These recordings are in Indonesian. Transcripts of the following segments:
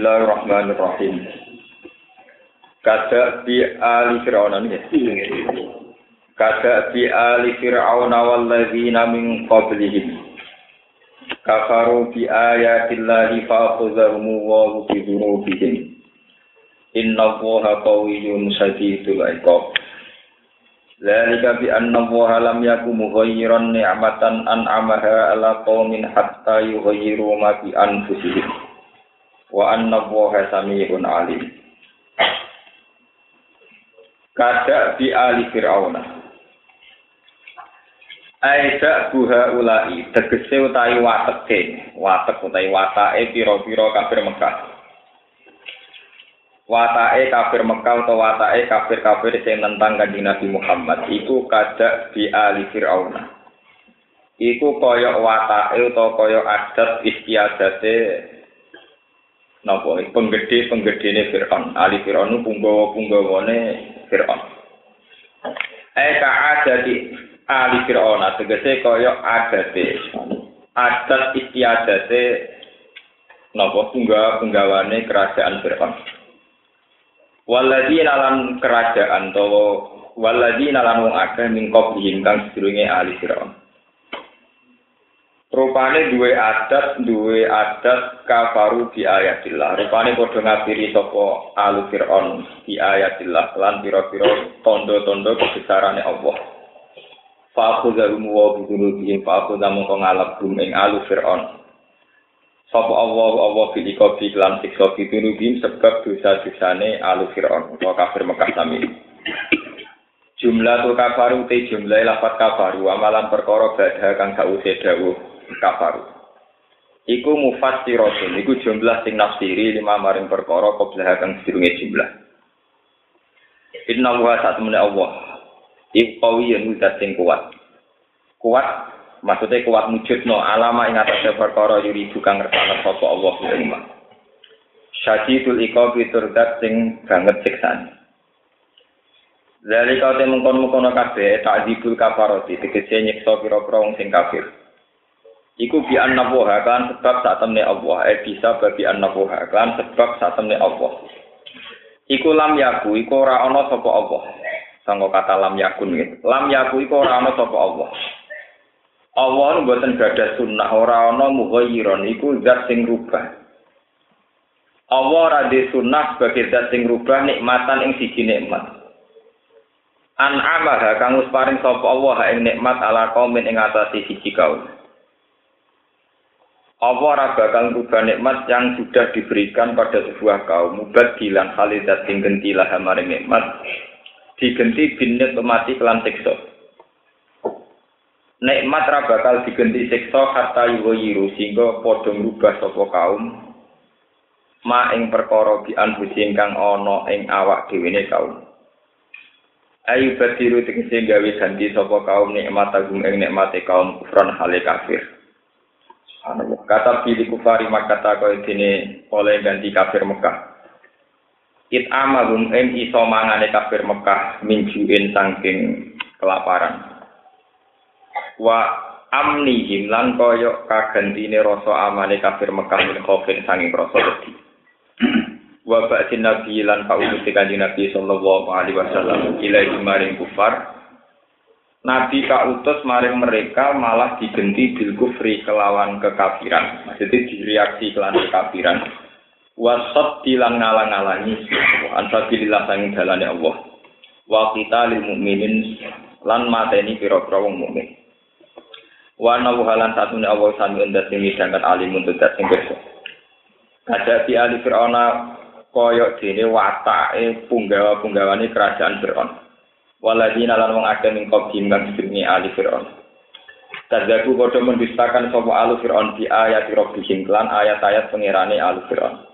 Bismillahirrahmanirrahim. Kada bi ali fir'aun ini. Kada bi ali fir'aun wal ladzina min qablihim. Kafaru bi ayatillahi fa akhadhahum wa bi dzunubihim. Inna Allaha qawiyyun shadidul iqab. Dzalika bi anna Allaha lam yakum mughayyiran ni'matan an'amaha ala qaumin hatta yughayyiru ma bi anfusihim. Wa anna woha sami'un alim. Kada bi ali fir'auna. Aida buha ulai tegese utawi wateke. Watek utawi watake pira-pira kafir Mekah. Watake kafir Mekah utawa watake kafir-kafir sing nentang kanjeng Nabi Muhammad. Iku kada bi ali fir'auna. Iku kaya watake utawa kaya adat istiadate napa? Penggede penggedene Fir'aun. Ali Fir'aun punggawa punggawane Fir'aun. Eh ka adati ali Fir'aun. Tegese kaya adate. Adat istiadate napa? Punggawa punggawane kerajaan Fir'aun. Waladina lan kerajaan to waladina lan wong akeh mingkop kang sedurunge ali Fir'aun Rupane duwe adat, duwe adat kafaru di ayatillah. Rupane padha ngapiri sapa alu Fir'aun di ayatillah lan pira-pira tondo-tondo kebesarane Allah. Fa'ku zalumu wa bidunubihim fa'ku zamu kong ngalap ing alu Fir'aun. Sapa Allah Allah bi lan siksa bidunubihim sebab dosa-dosane alu Fir'aun. Atau kafir Mekah sami. Jumlah tu kafaru te jumlah lafat kafaru amalan perkara badha kang sause dawuh kafaru. Iku mufassiratun, iku jumlah sing nafsiri lima maring perkara qablah kang sedurunge jumlah. Inna wa satu Allah. Iku kawiyun zat sing kuat. Kuat maksudnya kuat mujudno alama ing atase perkara yuri kang ngersane sapa Allah ing Syadidul iqabi turdat sing banget siksane. Dari kau temen kono kabeh takdibul kafaroti tegese nyiksa pira-pira sing kafir. Iku bi annabuha kan sebab saat temne Allah. Eh bisa bagi annabuha kan sebab saat temne Allah. Iku lam yaku, iku ora ana sapa Allah. Sanggo kata lam yakun gitu. Lam yaku iku ora ana sapa Allah. Allah nu boten gadah sunnah ora ana mughayyiron iku zat sing rubah. Allah ora di sunnah sebagai zat sing rubah nikmatan ing siji nikmat. An amaha kang paring sapa Allah ing nikmat ala kaum ing atase siji kaum. Apa ora bakal rubah nikmat yang sudah diberikan pada sebuah kaum? Mubat bilang khalidat sing gentilah hamare nikmat. Digenti binet mati kelan siksa. Nikmat ra bakal digenti siksa hatta yuwiru sehingga padha ngrubah sapa kaum. Ma ing perkara bi anfusi ingkang ana ing awak dhewe kaum. Ayu badiru tegese gawe ganti sapa kaum nikmat agung ing nikmate kaum kufran hale kafir Kata pilih kufari makata kau ini oleh ganti kafir Mekah. It amalum em iso mangane kafir Mekah minjuin saking kelaparan. Wa amnihim lan koyo kagantine rasa amane kafir Mekah min khaufin saking rasa wedi. Wa ba'din nabi lan pautus kanjeng Nabi sallallahu alaihi wasallam ilai maring kufar Nabi kautus maring mereka malah digenti bil kufri kelawan kekafiran. Maksudnya direaksi kelawan kekafiran. Wasat dilang ngalang-alangi ansabilillah sang dalane Allah. Wa kita lil mukminin lan mateni pira-pira wong mukmin. Wa nawu halan satune Allah sami endat sing midhanget alim untuk dat sing kersa. Ada di ali Fir'auna koyok dene watake punggawa-punggawane kerajaan Fir'aun. Waladina lan wong akeh ning qadim kang jenenge ali fir'aun. Kadzaku padha mendustakan sapa alu fir'aun di ayat rabbihim lan ayat-ayat pengirane alu fir'aun.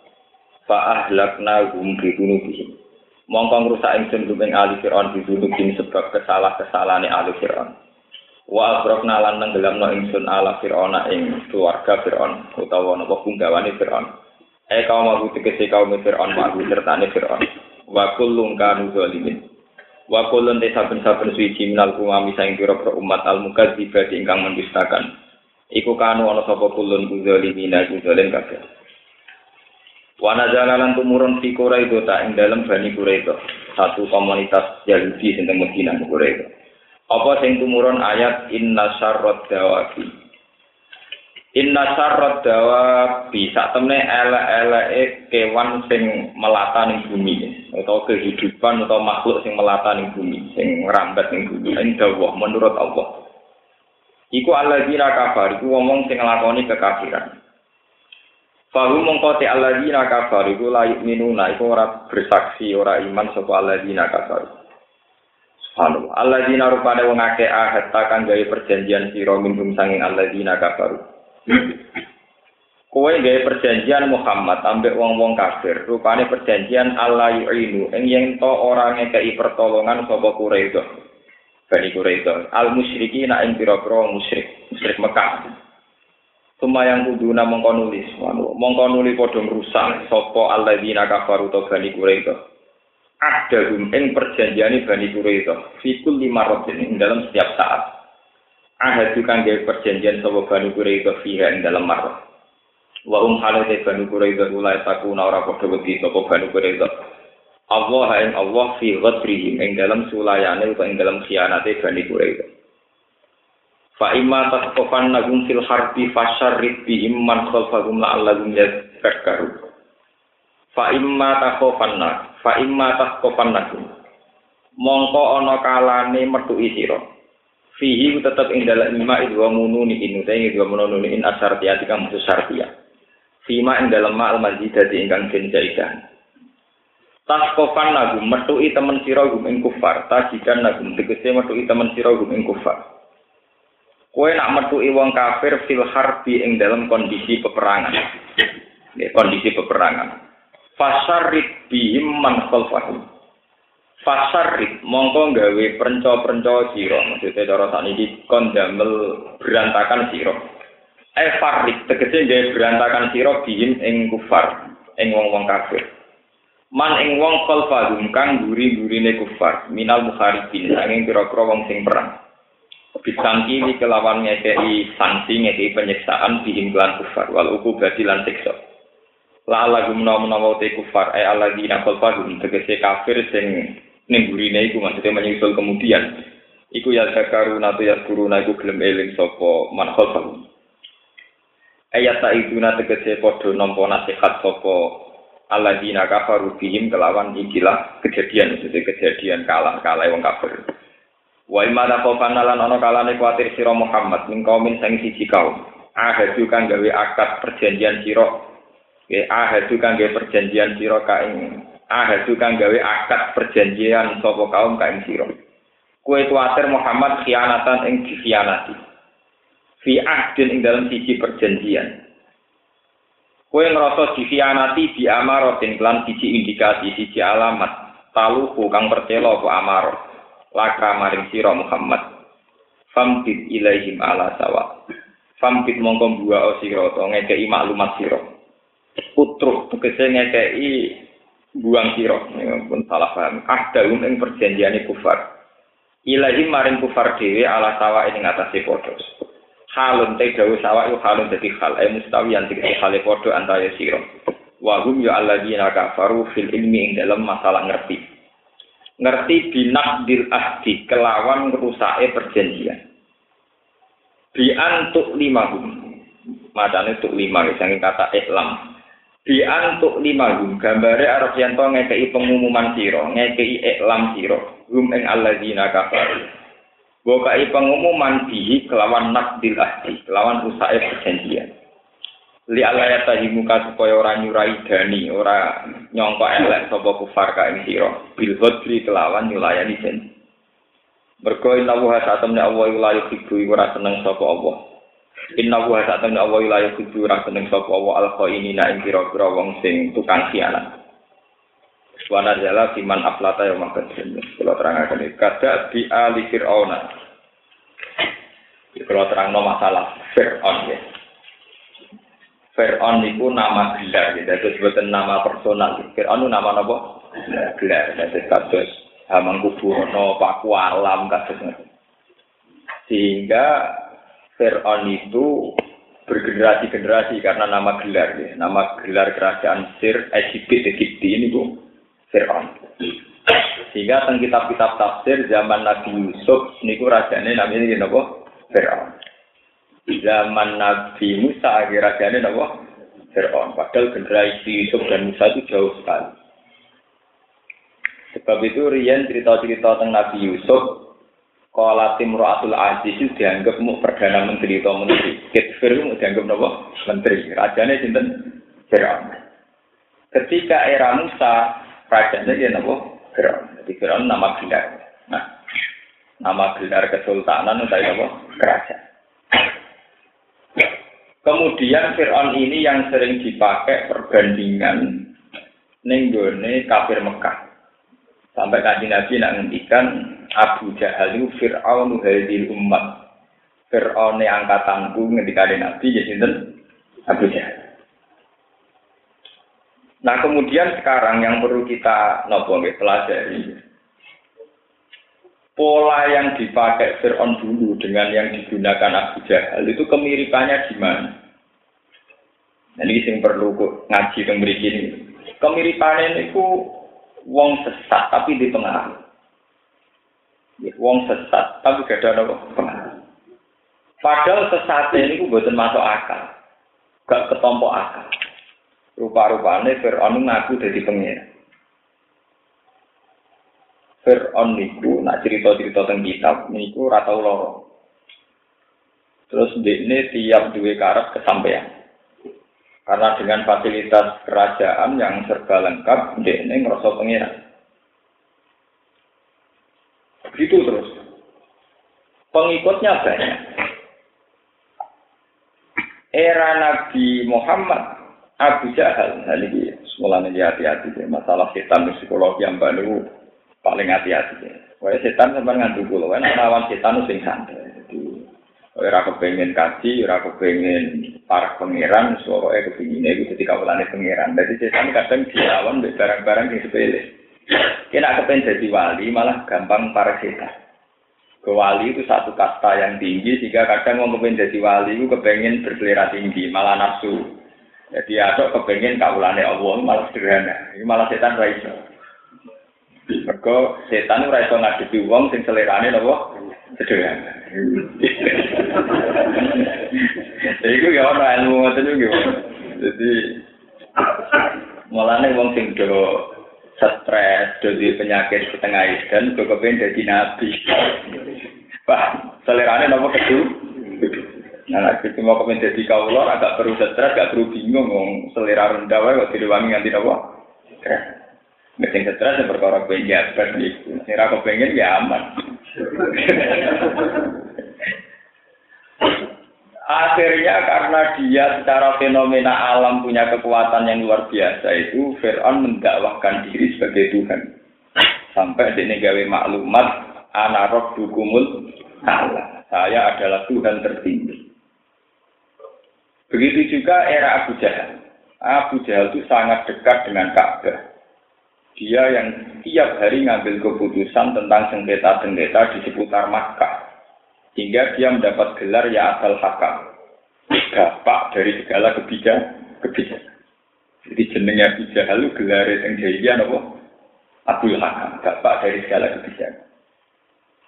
Fa ahlakna hum bi dunubihim mongko ngrusak ingsun ing ali fir'aun bi dunubihim sebab kesalah-kesalahane alu fir'aun. Wa abrokna lan nenggelamno ingsun ala fir'auna ing keluarga fir'aun utawa napa punggawane fir'aun. E kaum aku tegese kaum fir'aun wa sertane fir'aun. Wa kullun kanu wa kulun te saben-saben suci minal umami saing pira-pira umat al mukadziba ingkang mendustakan iku kanu ana sapa kulun kudzalimin kudzalin kabeh Wana jalanan tumurun fi Quraido tak ing dalam Bani Quraido. Satu komunitas Yahudi sing teng Medina Quraido. Apa sing tumurun ayat inna syarrad dawabi. Inna syarrad dawabi sak temne elek-eleke kewan sing melata ning bumi atau kehidupan atau makhluk sing melata ning bumi sing ngrambat ning bumi ing dawuh menurut Allah. Iku alladzina kafar iku ngomong sing nglakoni kekafiran. Fahu mongko te alladzina kafar iku la yu'minuna iku ora bersaksi ora iman sapa alladzina kafar. Subhanallah. Alladzina rupane wong akeh ahad kang gawe perjanjian sira minum sanging alladzina kafar. Kowe gawe perjanjian Muhammad ambek wong-wong kafir. Rupane perjanjian Allah yu'inu ing yen to ora ngekeki pertolongan sapa Quraisy. Bani Quraisy. Al musyriki nak ing pira-pira musyrik, musyrik Mekah. Sumayang kuduna mongko nulis, mongko nuli padha rusak sapa alladzina kafaru to bani Quraisy. Ada ing perjanjian Bani Quraisy, fikul lima rotin dalam setiap saat. Juga gawe perjanjian sapa Bani Quraisy fiha ing dalam marot. Wa hum halate Bani Quraisy ulai takuna ora padha wedi sapa Bani Quraisy. Allah ing Allah fi ghadrihim ing dalam sulayane utawa ing dalam khianate Bani Quraisy. Fa imma tasqofan nagum fil harbi fasyarrid bi imman khalfahum la'allahum yadhakkaru. Fa imma takhofanna, fa imma tasqofan nagum. Mongko ana kalane metuki sira. Fihi tetep ing dalam lima idwa mununi inu ing idwa mununi in asartiyati kang mutus sartiya. Fima ing dalam ma'al mazidati ingkang den jaidan. Taskofan nagum metuki temen sira gum ing kufar, tajikan nagum tegese metuki temen sira gum ing kufar. Kue nak metuki wong kafir fil harbi ing dalam kondisi peperangan. Ya, kondisi peperangan. Fasarit bihim man khalfahum. Fasarit mongko gawe perenco-perenco sira. Maksudnya cara sakniki kon damel berantakan sira. Eh farik tegese gawe berantakan sira bihim ing kufar, ing wong-wong kafir. Man ing wong khalfahum kang guri-gurine kufar, minal mukharibin, angin pira-pira wong sing perang. Bisangki ini kelawan ngekei sanksi ngekei penyiksaan dihimpulan kufar wal uku lan siksa. La ala gumna menawa te kufar ay ala dina kolfagum tegese kafir sing nimburine iku maksudnya menyusul kemudian. Iku ya zakaru nato ya kuruna iku gelem eling sopo man kolfagum. Ayat tak itu na tegese podo nompo nasihat sopo ala kafaru bihim kelawan ikilah kejadian, maksudnya kejadian kalah kalah wong kafir. Wa imma taqofana lan ana kalane kuatir sira Muhammad min kaumin sing siji kaum. Ahadu kang gawe akad perjanjian sira. Nggih ahadu kang gawe perjanjian sira ka ing ahadu kang gawe akad perjanjian sapa kaum ka ing sira. Kue kuatir Muhammad khianatan ing dikhianati. Fi ahdin ing dalam siji perjanjian. Kue ngerasa dikhianati di amarotin klan siji indikasi, siji alamat. Taluhu kang percelo apa amarot. laka maring sira Muhammad famtid ilaihim ala sawa famtid buah sira to ngekeki maklumat sira putruk tegese ngekeki buang sira pun salah paham ah daun ing perjanjiane kufar ilahi maring kufar dhewe ala sawa ing ngatasi padha halun te dawu sawa iku halun dadi hal e mustawi yang tegese hale padha antara sira wa hum ya alladzina kafaru fil ilmi ing dalam masalah ngerti ngerti binakdil ahdi kelawan ngerusake perjanjian. Bi antuk lima hum. Macane tuk lima sing kata iklam. Bi antuk lima hum gambare arep yen to ngekeki pengumuman sira, ngekeki iklam sira. Hum ing alladzina kafaru. Bokai pengumuman bihi kelawan nakdil ahdi, kelawan rusake perjanjian. li alaya tahimuka supaya ora nyurai dani ora nyongko elek sapa kufar ka ing sira. Bil hodri kelawan nyulayani janji. Mergo inna wa sa'atamna Allah la yuhibbu ora seneng sapa Allah. Inna wa sa'atamna Allah la yuhibbu ora seneng sapa Allah. Al khainina ing pira-pira wong sing tukang khianat Wana jala siman aflata yang makan. Kalau terangkan ini, kada di ali fir'auna. Kalau terang no masalah fir'aun ya. Fir'aun itu nama gelar, gitu. itu sebutan nama personal. Fir'aun itu nama apa? Gelar. Jadi kasus Hamangkubuwono, Pak Kualam, kasus Sehingga Fir'aun itu bergenerasi-generasi karena nama gelar ya. Nama gelar kerajaan Sir Egypt Egypti ini Bu Fir'aun. Sehingga tentang kitab-kitab tafsir zaman Nabi Yusuf niku namanya ini apa? Fir'aun. Zaman Nabi Musa rajane apa? Fir'aun. Padahal generasi Yusuf dan Musa itu jauh sekali. Sebab itu Rian cerita-cerita tentang Nabi Yusuf Kala Timroatul Aziz itu dianggap mau perdana menteri atau menteri. Kitfir itu dianggap apa? Menteri. Rajanya sinten Firaun. Ketika era Musa, rajanya dia apa? Firaun. Jadi Firaun nama gelar. Nah, nama gelar kesultanan itu apa? Kerajaan. Kemudian Fir'aun ini yang sering dipakai perbandingan nenggone kafir Mekah. Sampai kaji Nabi nak ngendikan Abu Jahal itu Fir'aun hadil umat. Fir'aun angkatanku ngendika Nabi ya Abu Jahal. Nah kemudian sekarang yang perlu kita nopo pelajari pola yang dipakai Fir'aun dulu dengan yang digunakan Abu Jahal itu kemiripannya di mana? Nah, ini yang perlu ngaji kemiri ini. Kemiripannya itu wong sesat tapi di pengaruh. Wong sesat tapi gak ada apa Padahal sesat ini ku buatan masuk akal. Gak ketompo akal. Rupa-rupanya Fir'aun ngaku jadi pengira. Fir'aun niku nak cerita-cerita tentang kitab niku ratau loro. Terus ini tiap dua karat kesampaian. Karena dengan fasilitas kerajaan yang serba lengkap, ini ngerasa pengiran. Begitu terus. Pengikutnya banyak. Era Nabi Muhammad, Abu Jahal, nah ini semulanya dia hati-hati. Masalah setan psikologi yang baru paling hati-hati. Wah setan sampai ngantuk kulo, kan lawan setan itu santai. Ora kepengen kaji, ora kepengen para pangeran, soalnya kepingin itu ketika kawulane pangeran. Jadi setan kadang dilawan di barang-barang yang sepele. Kena kepengen jadi wali, malah gampang para setan. Ke wali itu satu kasta yang tinggi, sehingga kadang mau kepengen jadi wali itu kepengen berselera tinggi, malah nafsu. Jadi ada kepengen kawulane Allah malah sederhana. Ini malah setan raiso. Mereka setan ora iso ngadepi wong sing selerane napa? Sederhana. Itu ya orang ilmu ngoten itu Jadi mulane wong sing do stres, do penyakit setengah dan kok kepen dadi nabi. Wah, selerane napa kedu? Nah, kita mau kepen dadi kawula agak perlu stres, agak perlu bingung wong selera rendah wae kok direwangi nganti napa? Mesin stres yang perkara pengen jabat itu. Sing ra kepengen ya aman. Akhirnya karena dia secara fenomena alam punya kekuatan yang luar biasa itu Fir'aun mendakwahkan diri sebagai Tuhan. Sampai dia gawe maklumat anarok dukumul Allah. Saya adalah Tuhan tertinggi. Begitu juga era Abu Jahal. Abu Jahal itu sangat dekat dengan Ka'bah dia yang tiap hari ngambil keputusan tentang sengketa-sengketa di seputar Makkah. Hingga dia mendapat gelar ya asal hakam. Bapak dari segala kebijakan. kebijakan. Jadi jenengnya Abu Jahal gelar yang jahiliyah apa? Abdul Hakam, bapak dari segala kebijakan.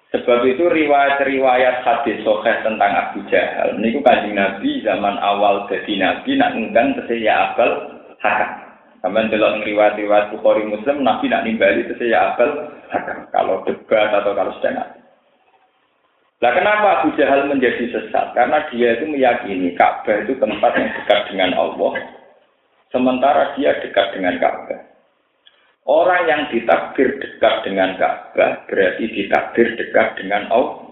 Sebab itu riwayat-riwayat hadis sokeh tentang Abu Jahal. Ini kanjeng Nabi zaman awal jadi Nabi nak undang ya Abel Hakam. Sampai delok riwayat-riwayat Bukhari Muslim, Nabi nak nimbali itu saya apel kalau debat atau kalau sedang Nah kenapa Abu Jahal menjadi sesat? Karena dia itu meyakini Ka'bah itu tempat yang dekat dengan Allah, sementara dia dekat dengan Ka'bah. Orang yang ditakdir dekat dengan Ka'bah berarti ditakdir dekat dengan Allah.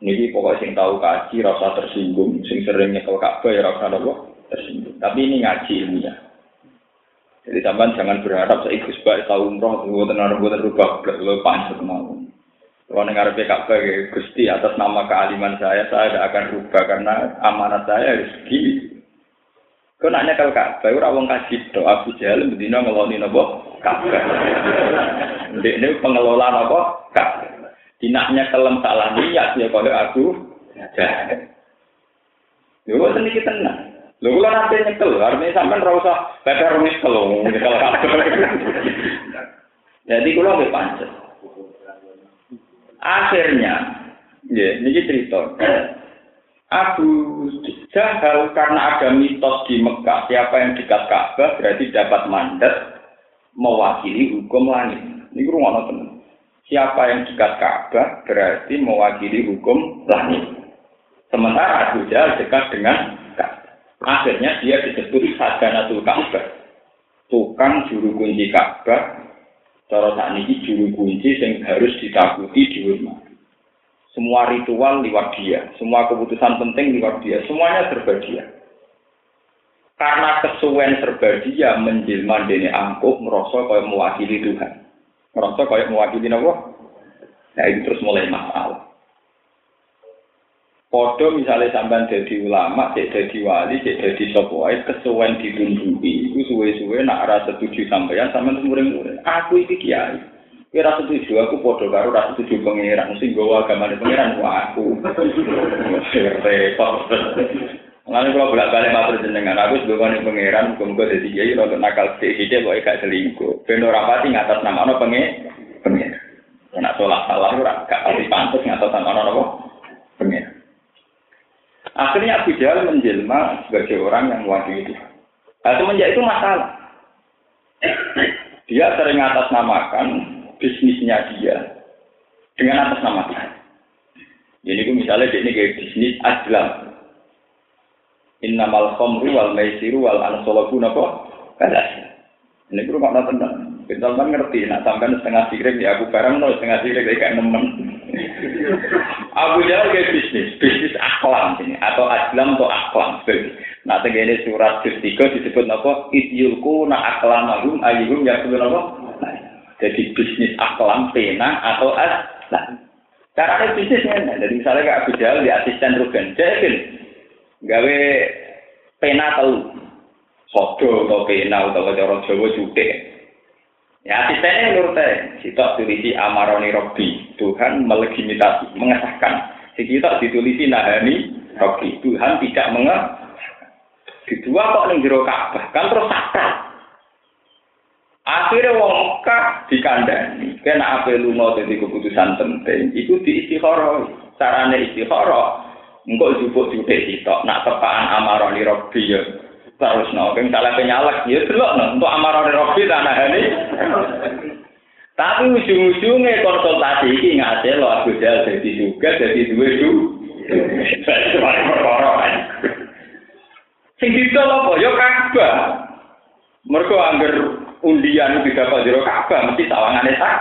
Ini pokoknya sing tahu kaji rasa tersinggung, sing sering nyekel Ka'bah ya rasa Allah tersinggung. Tapi ini ngaji ilmunya. Jadi sampean jangan berharap saya ikut sebagai tahu umroh, gue tenar gue terubah, lo panjang mau. Kalau dengar Ka'bah ya, Gusti atas nama kealiman saya, saya tidak akan rubah karena amanat saya harus gini. Kau nanya kalau Ka'bah, ora wong kasih doa Abu Jahal bedino ngeloni nopo Ka'bah. Ini pengelola nopo Ka'bah. Dinaknya kelem salah niat ya kalau aku Jahal. Yo kok seniki tenang. Lho kula nate nyekel, artinya sampean ora usah peper nyekel nyekel Jadi kula nggih pancet. Akhirnya, ya, ini cerita. Abu Jahal karena ada mitos di Mekah, siapa yang dekat Ka'bah berarti dapat mandat mewakili hukum langit. Ini rumah teman. Siapa yang dekat Ka'bah berarti mewakili hukum langit. Sementara Abu Jahal dekat dengan Ka'bah. Akhirnya dia disebut Sadanatul Ka'bah. Tukang juru kunci Ka'bah. Cara saat ini juru kunci yang harus ditakuti di rumah. Semua ritual lewat dia, semua keputusan penting lewat dia, semuanya serba dia. Karena kesuwen serba dia menjelma dene angkuh merasa kaya mewakili Tuhan. Merasa kaya mewakili Allah. Nah itu terus mulai masalah. Podo misalnya sampai jadi ulama, jadi wali, jadi sopoi, kesuwen ditunjuki. Itu suwe-suwe nak rasa setuju sampeyan sampean muring-muring. Aku iki kiai. Kira setuju aku podo karo rasa setuju pangeran sing gowo agama pangeran aku. Repot. Lalu kalau bolak balik matur jenengan, aku sebagai pangeran, muka-muka jadi kiai, untuk nakal sedikit, kok gak selingkuh. Ben ora pati ngatas nama no pengen, pengen. Nak sholat salah, ora gak pasti pantas ngatas nama no pengen. Akhirnya Abu Jahal menjelma sebagai orang yang mewakili Tuhan. Nah, semenjak itu masalah. Dia sering atas namakan bisnisnya dia dengan atas nama Tuhan. Jadi itu misalnya dia ini kayak bisnis ajlam. Innamal khamru wal maisiru wal ansolabu napa? Kadas. Ini guru makna tenang. Kita kan ngerti, nak sampai setengah sirik ya aku barang no setengah sirik kayak nemen. Abu Jahal kayak bisnis, bisnis aklam ini atau ajlam atau aklam. Nah, tegene surat 3 disebut apa? Idyulku na aklamahum ayyuhum yakulu apa? Jadi bisnis aklam, pena, atau as. Nah, caranya bisnisnya. Jadi misalnya kayak Abu Jahal di asisten Ruben. Jadi, gawe pena tahu. Sodo atau pena atau cara Jawa jutek. Ya asistennya menurut saya, kita tulisi amaroni Robi. Tuhan melegitimasi, mengesahkan. Kita ditulisi nahani Robi. Tuhan tidak mengesahkan. Di dua kok ning jero Ka'bah, kan terus. Akhirnya wong Mekah dikandani. Kena apa lunga dadi keputusan penting. Itu di istikharah. Carane istikharah. Engkau jupuk jutek sitok. Nak tepaan amaroni Robbi ya. Terus no. Keng salah penyalak. Ya delok no. Untuk amaroni Robbi tanah ini. Tapi ujung-ujungnya konsultasi ini ngasih lo Abu Jahal jadi juga jadi dua du. Saya perkara kan. Sing didol apa? Ya Ka'bah. Mergo angger undian itu dapat jero Ka'bah mesti sawangane sak.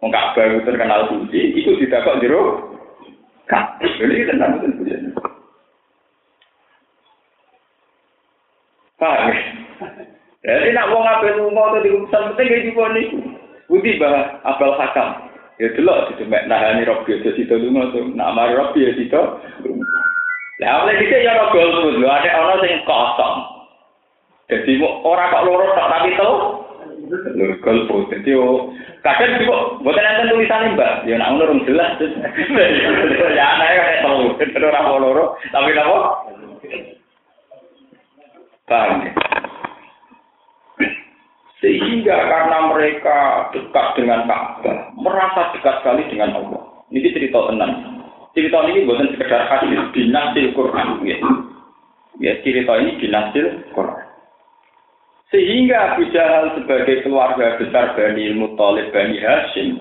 Wong Ka'bah itu terkenal suci, itu didapat jero Ka'bah. Ini tenang betul. Paham? Jadi nak wong ape lunga atau di urusan penting kayak gitu nih. Budi bah apel hakam. Ya delok itu mek nahani Robi itu situ lunga tuh. Nak mari Robi ya situ. Lah oleh kita ya golput lho, ada ana sing kosong. Jadi ora kok loro tak tapi telu. Lho golput. Jadi kadang kok mboten enten tulisane Mbak. Ya nak ngono jelas. Ya anake kaya telu. Terus ora loro, tapi napa? Paham ya? Sehingga karena mereka dekat dengan Ka'bah, merasa dekat sekali dengan Allah. Ini cerita tenang. Cerita ini bukan sekedar hadis binasil Quran. Ya. ya, cerita ini binasil Quran. Sehingga Abu Jahal sebagai keluarga besar Bani Muttalib Bani Hashim,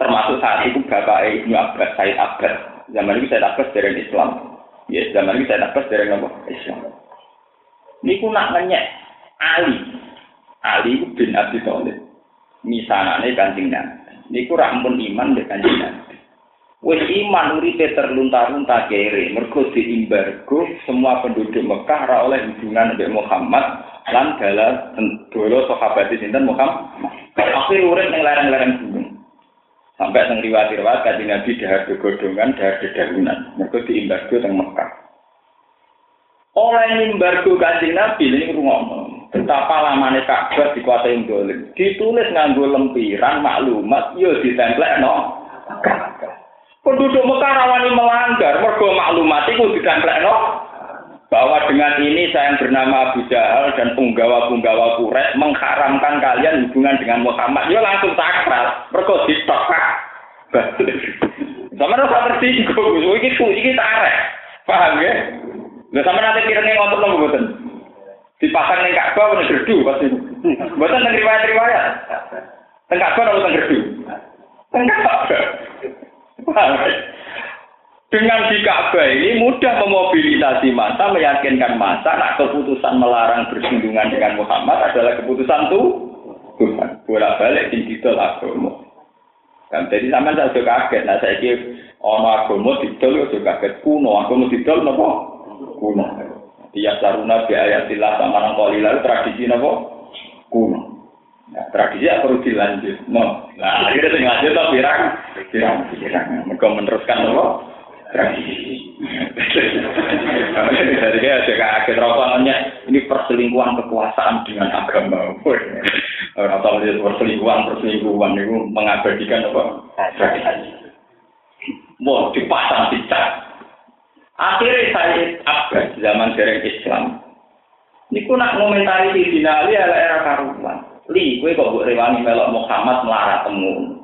termasuk saat itu bapak Ibnu Abbas, Said Abbas. Zaman itu Said Abbas dari Islam. Ya, zaman itu Said Abbas dari Islam. Ini ku nak nanya Ali. Ali bin Abi Thalib. Misalnya kancing Nabi. Ini ku rampun iman dengan kancing Nabi. Wis iman uripe terlunta-lunta kere, mergo diimbargo semua penduduk Mekah ora oleh hubungan dengan Muhammad lan dalah dolo sahabat sinten Muhammad. Akhir urip ning lereng-lereng gunung. Sampai teng riwayat-riwayat kanjeng Nabi dahar godongan, dahar dedaunan, mergo diimbargo teng Mekah. Oleh embargo kanjeng Nabi ini ngomong betapa lamane Ka'bah dikuasai dolim. Ditulis nganggo lempiran maklumat yo ditemplek no. Penduduk Mekah rawani melanggar, mergo maklumat itu no. bahwa dengan ini saya yang bernama Abu Jahal dan punggawa-punggawa Quraisy mengharamkan kalian hubungan dengan Muhammad. Ya langsung sakral, mergo ditokak. Sama rasa tersinggung, iki iki tarik. Paham ya? Lah sama nanti kirane ngotot nang mboten. Dipasang ning Ka'bah ning gerdu pasti. Mboten nang riwayat-riwayat. Teng Ka'bah nang teng gerdu. Teng. Dengan di Ka'bah ini mudah memobilisasi masa, meyakinkan masa, nak keputusan melarang bersinggungan dengan Muhammad adalah keputusan tuh Tuhan. Bolak balik di didol agama. Dan jadi sama saya juga kaget. Nah saya kira ono agama didol ya juga kaget kuno. Agama didol nopo kuno. Tiap saruna bi ayatillah sama nang tradisi nopo kuno. Nah, tradisi ya perlu dilanjut. No. Nah, akhirnya sing lanjut to pirang? Pirang, pirang. Mergo meneruskan apa? Tradisi. Jadi ya juga akhir rokokannya ini perselingkuhan kekuasaan dengan agama. Orang tahu itu perselingkuhan, perselingkuhan itu mengabadikan apa? Tradisi. Mau dipasang dicat. Akhirnya saya Abbas zaman dereng Islam. Ini nak ngomentari di Ali era karuman. Li, kue kok buat rewangi melok Muhammad melarat temu.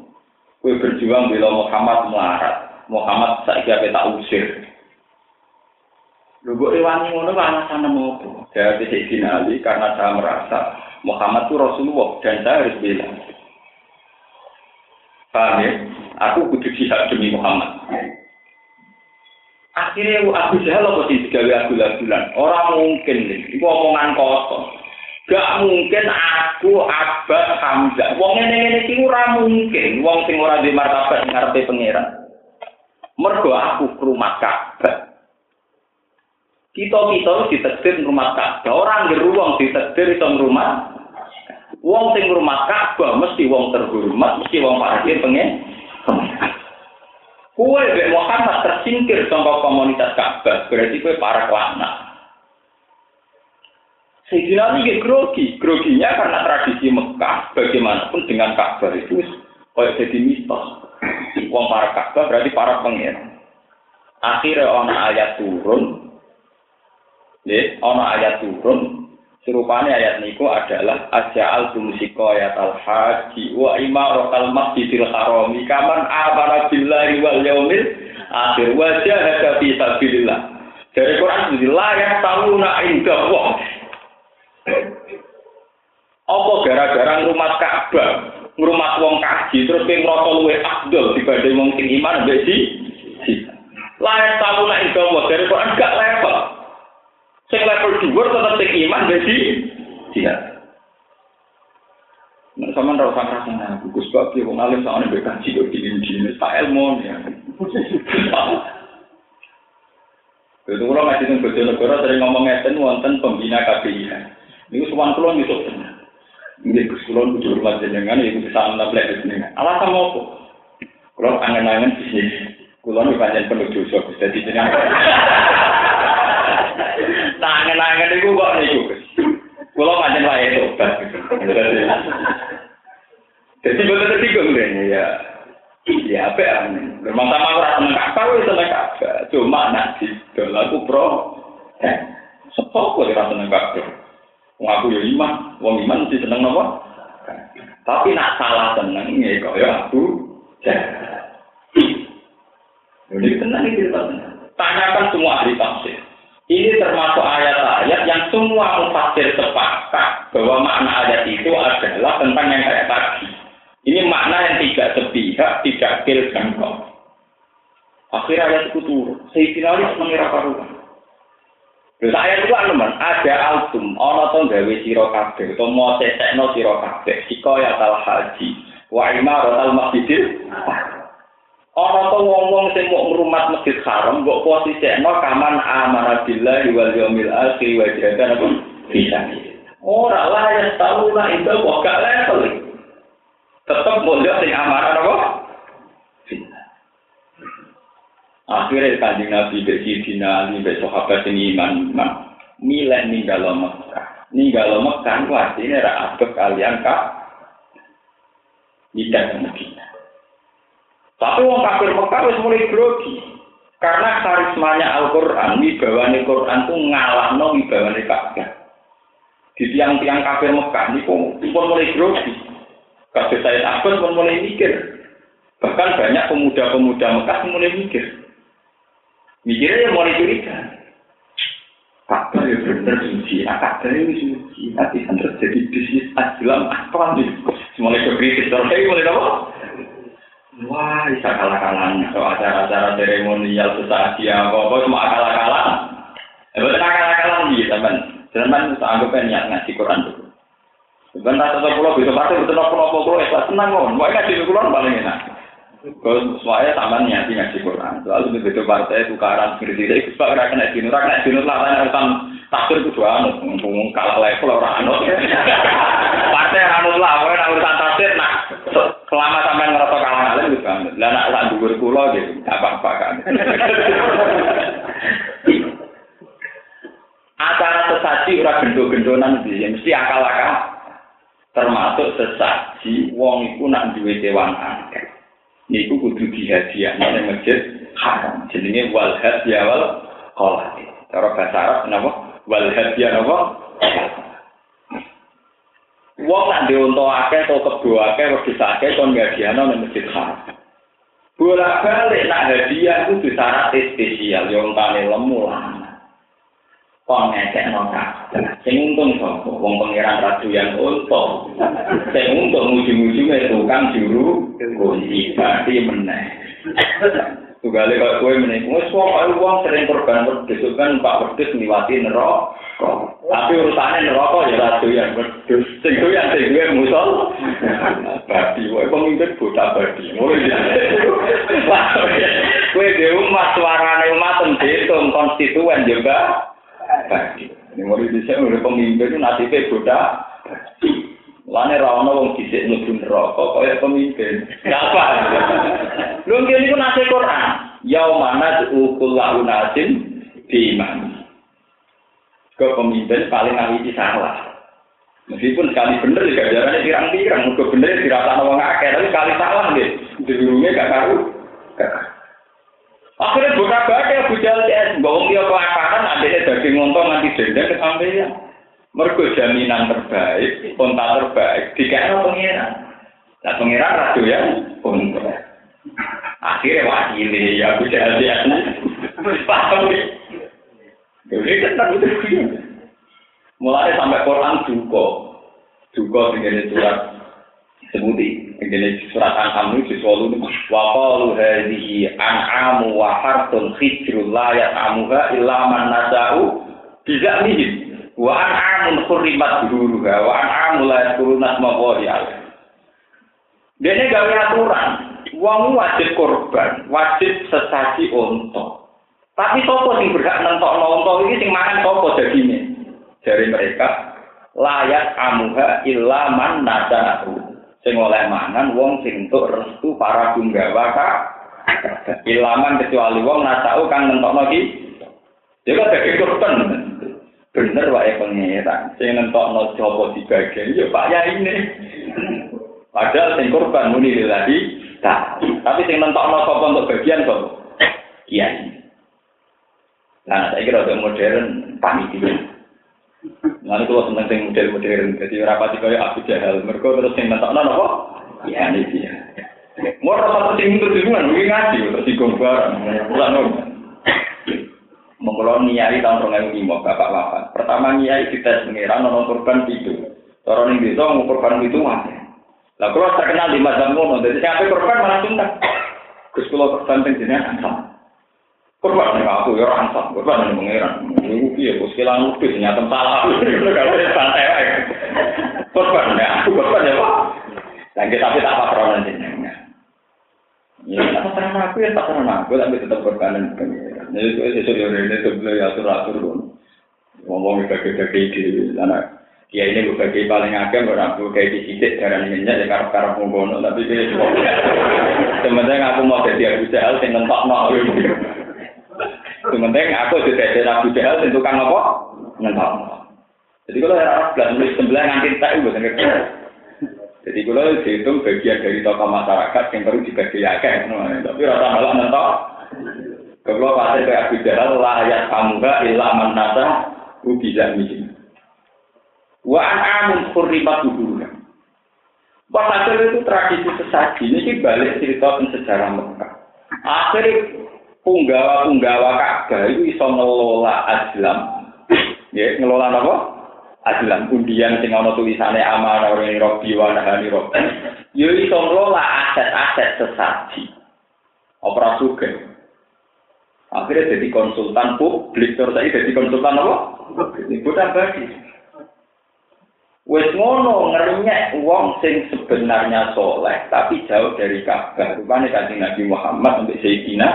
Kue berjuang bila Muhammad melarat. Muhammad apa tak usir. Lu buat rewangi ngono alasan nemu apa? Saya bisa finali karena saya merasa Muhammad itu Rasulullah dan saya harus bilang. Paham ya? Aku kudu jihad demi Muhammad. Akhirnya aku Jahal apa sih digawe aku bulan? Orang mungkin nih, itu omongan kosong. Gak mungkin aku Abbas Hamzah. Wong ngene ngene iki ora mungkin wong sing ora di martabat ngarepe pangeran. Mergo aku rumah Ka'bah. Kita-kita ditedir rumah Ka'bah. Orang di ruang ditedir itu rumah. Wong sing rumah Ka'bah mesti wong terhormat, mesti wong parkir pengen. Kue Muhammad tersingkir sama komunitas Ka'bah, berarti kue para kelana. Sayyidina Ali grogi, groginya karena tradisi Mekah, bagaimanapun dengan Ka'bah itu kayak jadi mistos. Wong para Ka'bah berarti para pangeran. Akhirnya ono ayat turun, ya, ono ayat turun. Serupanya ayat niku adalah aja al ayat al haji wa imaratal masjidil harami kaman amara billahi wal yaumil akhir wajah fi sabilillah. Dari Quran la yang tahu nak indah apa gara-gara ngrumat Ka'bah, ngrumat wong kaji terus ping ngrasa luwe afdol dibanding wong sing iman mbek si. Layak tahu nek gawa dari Quran gak level. Sing level dhuwur tetep sing iman si. Tidak. Nah, sama ora usah rasane Gus Bab ki wong alim sakjane mbek kaji kok dini-dini tak ilmu ya. Itu kalau ngaji tentang Bojonegoro sering ngomong ngeten wonten pembina KPI. Ini suwan kulon itu. Ini kulon kudu hormat jenengan iku bisa nablek jenengan. Alasan apa? Kulon angen-angen bisnis. Kulon pancen penuh dosa dadi jenengan. Nah angen-angen iku kok niku. Kulon pancen wae tobat. Jadi betul tersinggung deh ya. Ya apa ya? Memang sama orang seneng wes seneng kakak. Cuma nanti, kalau aku pro, eh, sepok seneng kakak. Wong aku ya iman, wong iman mesti seneng nopo. Tapi nak salah seneng ya kok ya aku. Jadi tenang ini cerita Tanyakan semua ahli tafsir. Ini termasuk ayat-ayat yang semua mufasir sepakat bahwa makna ayat itu adalah tentang yang kayak tadi. Ini makna yang tidak sepihak, tidak kil dan kau. Akhir ayat itu turun. Saya mengira karuan. Lha saya itu anu man, ada altum ana to gawe sira kabeh to mo sesekno sira kabeh sika ya tal haji wa imaratal masjidil ana to wong-wong sing mau ngrumat masjid haram mbok posisekno kaman amara billahi wal yaumil akhir wa jahada apa bisa. Ora lah ya tahu lah itu kok gak level. Tetep mondok sing amarah apa Akhirnya kanjeng Nabi Bek Sidina Ali Bek sahabat ini iman iman milih ninggal Mekah. Ninggal Mekah artinya ada kalian kak tidak ke Medina. Tapi wong kafir Mekah wis mulai grogi. Karena karismanya Al-Quran, wibawane Quran itu ngalahno wibawane Ka'bah. Di tiang-tiang kafir Mekah ini pun mulai grogi. Kabeh saya takut pun mulai mikir. Bahkan banyak pemuda-pemuda Mekah mulai mikir. Mikirnya yang mulai curiga. Ka'bah ya bener suci, Ka'bah ini suci. Nanti kan terjadi bisnis Islam apa nih? Mulai kekritis, terus mulai apa? Wah, bisa kalah-kalah. So, acara-acara seremonial sesaji apa-apa cuma kalah-kalah. Eh, betul kalah-kalah nih, teman. Teman, kita anggap niat ngaji Quran dulu. Sebentar satu pulau bisa pasti betul pulau pulau pulau ikhlas tenang kok. Mau paling enak. Kalau semuanya sama niat ngaji Quran. Soalnya begitu partai tukaran seperti itu, kita kena kena dinur, kena dinur lah, kan urusan takdir itu dua anu, mumpung kalah level orang anu. Partai anu lah, pokoknya urusan takdir, nah selama sampai ngerasa kalah kalah itu banget. Lah nak sak dhuwur kula gitu, gak apa-apa kan. Acara sesaji ora gendo-gendonan iki, mesti akal-akal. Termasuk sesaji wong iku nak duwe kewan akeh. Niku kudu dihadiahno ning masjid haram. Jenenge wal hadiah wal qalat. Cara bahasa Arab napa? Wal hadiah napa? Wong nak diunta akeh atau akeh wedhus akeh kon ngadiano nang masjid haram. Bola balik nak hadiah itu disyarat spesial, yang tane lemu lah. Kon ngecek no Sing untung sapa? Wong pangeran ratu yang untung. Sing untung ujung-ujungnya tukang juru kunci berarti meneh. Tugale kok kowe meneh. Wes wong wong sering korban wedhus kan Pak wedhus niwati neraka. Tapi urusane neraka ya ora doyan wedhus. Sing doyan sing duwe musol. Badi wae pemimpin botak badi. Kowe dhewe umat suarane umat dihitung konstituen juga. Ini mau bisa udah pemimpin itu nasibe botak. Lane ra ono wong dhisik mlebu neraka kaya pemimpin. Apa? Lho ngene iku nase Quran. Yaumana kullu nasin di iman. Ke pemimpin paling ahli salah. Meskipun sekali bener ya jalannya pirang-pirang, muga bener dirasa wong akeh, tapi kali salah nggih. Dirunge gak karu. Akhirnya buka baca Abu Jahal CS, bahwa dia kelaparan, adanya daging ngontong nanti denda kesampaian. Mergo jaminan terbaik, konta terbaik, dikira pengiran. Nah pengiran ratu ya, konta. Akhirnya wakili ya jadi ya. Paham nih. Jadi tak betul Mulai sampai Quran duko, duko segini surat sebuti, segini surat An'am ini siswalu wa qalu an'amu wa hartun khidrul la ya'amuha illa man nasa'u bizamihim wa an'amun hurrimat duruha wa an'amun la yadkuruna asma Allah Dene gawe aturan, wong wajib korban, wajib sesaji unta. Tapi sapa sing berhak nentokno unta iki sing mangan sapa dagingnya? Dari mereka layak amuha illa man. Sing oleh mangan wong sing entuk restu para punggawa ka ilaman kecuali wong nasau kang nentokno iki. Ya kok dadi korban. bener wae pangeran. Sing nentokno jopo dibagi ya Pak ya ini. Padahal sing korban muni lagi tak tapi sing nentokno sapa untuk bagian kok? Iya nah saya kira modern panitia Lalu kalau seneng sing model modern, jadi rapati kaya Abu Jahal, mereka terus sing nentokno apa? Iya nih dia. Mau rasa sing itu dengan ngaji, terus digombar, ulang mengkolon niai tahun rong ewu lima bapak bapak. Pertama niai kita pengiran nono korban itu. Orang yang bisa mau korban itu mati. Lah kalau terkenal di mazhab ngono, jadi siapa korban malah tuntas. Gus kalau korban penjenengan ansam. Korban nih aku ya ansam, korban nih pengiran. Ibu piye gus kelang lupis nyata salah. Kalau santai aja. Korban ya aku korban ya pak. Dan kita tapi tak patronan jenengan. Ya, apa terang aku ya tak terang aku, tapi tetap korbanan pengiran. Jadi itu itu sudah ini itu beliau atur atur pun. Ngomong bagi bagi di sana. Dia ini bagi paling agam orang tuh kayak di sidik darah minyak ya karena karena pembono tapi dia cuma. Sementara aku mau jadi Abu Jahal sing nentok nol. Sementara aku sudah jadi Abu Jahal sing tukang apa? Nentok. Jadi kalau Arab belas nulis sebelah nganti tak itu bukan Jadi kalau dihitung bagian dari tokoh masyarakat yang perlu dibagi akeh, tapi rasa malah mentok. Kalau pasti kayak Abu Jahal layak kamuga ilah manasa bisa miskin. Wa amun kurribat dulu. Walhasil itu tradisi sesaji ini balik cerita sejarah Mekah. Akhirnya punggawa-punggawa Ka'bah itu bisa ngelola Islam. Ya, ngelola apa? Islam. Undian sing ana tulisane amanah ora robi wa nahani robi. Ya iso ngelola aset-aset sesaji. Opera suge. Akhirnya jadi konsultan publik, terus saya jadi konsultan apa? Ini bagi. Wes ngono ngerenyek wong sing sebenarnya soleh tapi jauh dari Ka'bah. Rupane kanjeng Nabi Muhammad sampai Sayyidina.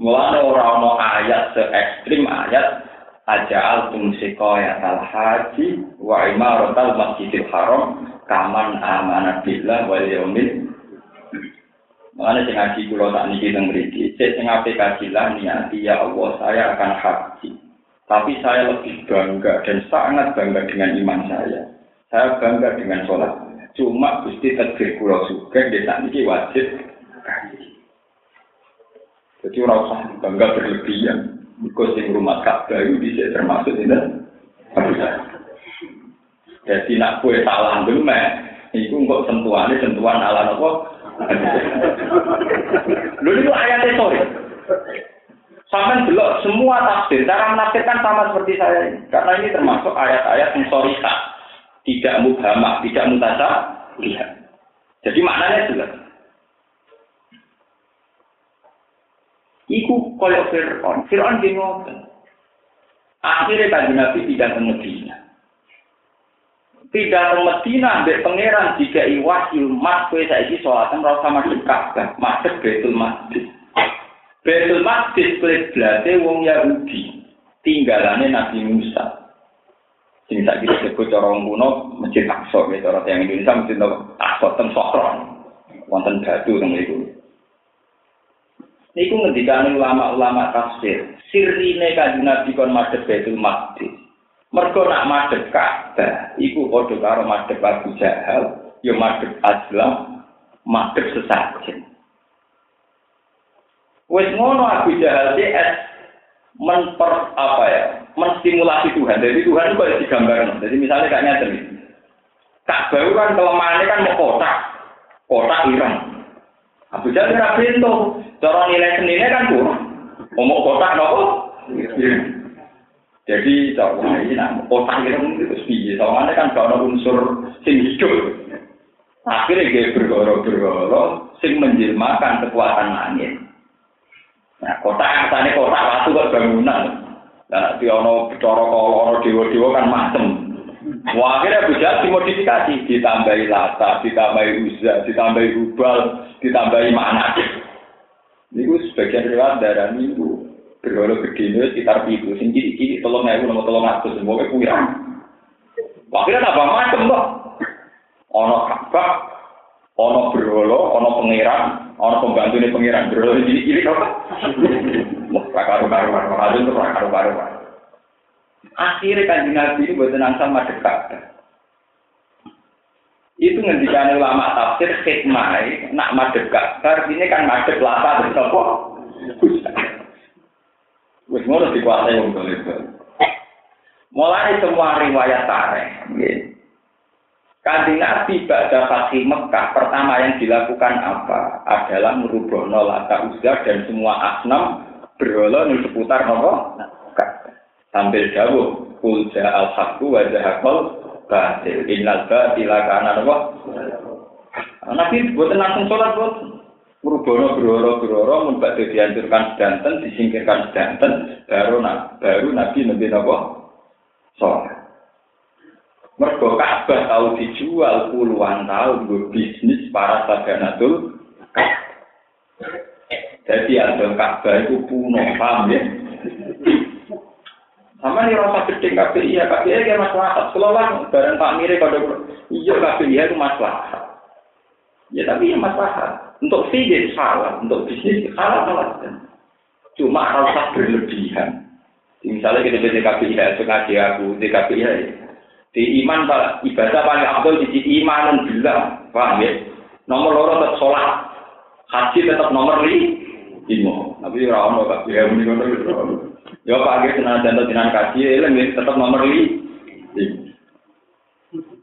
Mulane ora ana ayat se ekstrim ayat aja altum sikoya al haji wa imaratal masjidil haram kaman amanat billah wal yaumil Mengenai sing ngaji kula tak niki teng mriki, sing aplikasi lah niati ya Allah saya akan haji. Tapi saya lebih bangga dan sangat bangga dengan iman saya. Saya bangga dengan sholat. Cuma Gusti takdir kula suka desa ini wajib Jadi orang usah bangga berlebihan. Sing rumah Ka'bah itu bisa termasuk ini. Jadi nak kue salah demek, itu kok sentuhannya sentuhan ala apa? Lalu itu ayatnya sorry. Sampai belok semua tafsir, cara menafsirkan sama seperti saya ini. Karena ini termasuk ayat-ayat yang sorika. Tidak mubhamah, tidak mutasa, lihat. Jadi maknanya jelas. Iku koyok Fir'aun. Fir'aun di Akhirnya tadi Nabi tidak ke. Tidak ke Medina, ambil pangeran jika iwahyu mas kue saiki sholatnya merasa masuk Ka'bah, masuk Betul Masjid. Betul Maqdis kiblatnya wong Yahudi. Tinggalannya Nabi Musa. Sing kita disebut cara wong kuno Masjid Aqsa ya yang Indonesia Masjid Aqsa teng Sokron. Wonten batu teng niku. Niku ngendikane ulama-ulama tafsir, sirine kanjeng Nabi kon madhep Betul Maqdis. Mergo nak madhep Ka'bah iku padha karo madhep Abu Jahal, ya madhep Azlam, madhep sesajen. Wes ngono Abu Jahal DS menper apa ya menstimulasi Tuhan. Jadi Tuhan itu boleh digambarkan. Jadi misalnya kayak nyata. Kak baru kan kelemahannya kan mau kotak, kotak ireng. Abu Jahal kira pintu. Cara nilai seninya kan kurang. Mau kotak nopo? Jadi cara ini nah kotak ireng itu sepi. Soalnya kan kalau unsur sing hidup. Akhirnya dia bergoro-bergoro, sing menjelmakan kekuatan langit. Nah, kota tadi kota waktu kok bangunan. Nah, di ono kalau ono dewa-dewa kan macem. Wah, akhirnya bisa dimodifikasi, ditambahi lata, ditambahi uzza, ditambahi hubal, ditambahi mana. Ini sebagian riwayat darah minggu. Berwala begini sekitar itu, sing kiri-kiri tolong ewu nomor tolong aku semua kurang. Akhirnya tambah macem loh. Ono kabak, ono berwala, ono pangeran, Orang pembantu ini pengiran bro, ini ini apa? Wah, karu karu karu karu itu karu karu. Akhirnya kan nabi ini buat sama dekat. Itu ngendikan ulama tafsir hikmah, nak madep kabar, ini kan madep lapa dan sopo. Wis ngono dikuasai wong Mulai semua riwayat tareh, Kanjeng Nabi pada Fatih Mekah pertama yang dilakukan apa? Adalah merubah nolata uzza dan semua asnam berhala di seputar nopo? Sambil jauh kulja al haqqu wa zahaqal batil. Innal batila kana nopo? Nabi buat langsung sholat buat merubah berhala berhala membuat dihancurkan sedanten disingkirkan sedanten baru baru Nabi nabi nopo? Sholat Mergo Ka'bah tahu dijual puluhan tahun gue bisnis para sadanatul Jadi ada Ka'bah itu puno, paham ya? Sama nih rasa gede KPI ya, KPI ya masalah. Kalau lah barang Pak Mire kalau iya KPI itu masalah. Ya tapi ya masalah. Untuk fee salah, untuk bisnis salah salah. Cuma rasa berlebihan. Misalnya kita ya, sengaja aku di KPI ya. Di iman ibadah paling abdul di iman bilang, paham ya? Nomor loro tetap sholat, haji tetap nomor li, lima. Tapi ora ono kak ya muni ngono Ya pak ge tenan jantan tenan kaji, eleng tetap nomor li.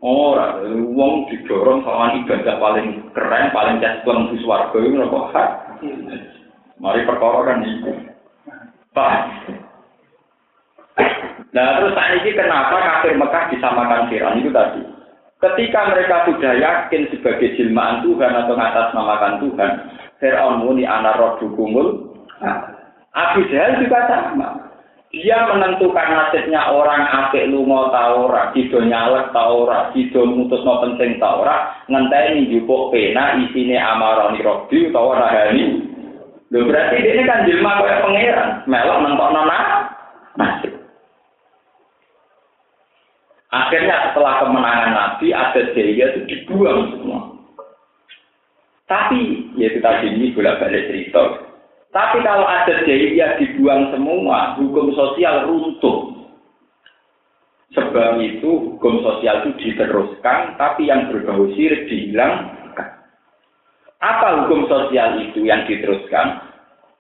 Ora, wong didorong sama ibadah paling keren, paling cespleng di swarga itu nopo hak. Mari perkara kan itu. Pak. Nah terus saat ini kenapa kafir Mekah disamakan Fir'aun itu tadi? Ketika mereka sudah yakin sebagai jilmaan Tuhan atau namakan Tuhan, Fir'aun muni anak roh dukumul. Nah, Abu Jahal juga sama. Dia menentukan nasibnya orang apik lunga ta ora, sida nyalek ta ora, sida mutusno penting ta ora, ngenteni njupuk pena isine amarani robbi utawa rahani. Lho berarti ini kan jelma kaya pangeran, melok nentokno nasib. Akhirnya setelah kemenangan Nabi, ada jaya itu dibuang semua. Tapi, ya kita ini bolak balik cerita. Tapi kalau ada jaya dibuang semua, hukum sosial runtuh. Sebab itu hukum sosial itu diteruskan, tapi yang berbau sirik dihilangkan. Apa hukum sosial itu yang diteruskan?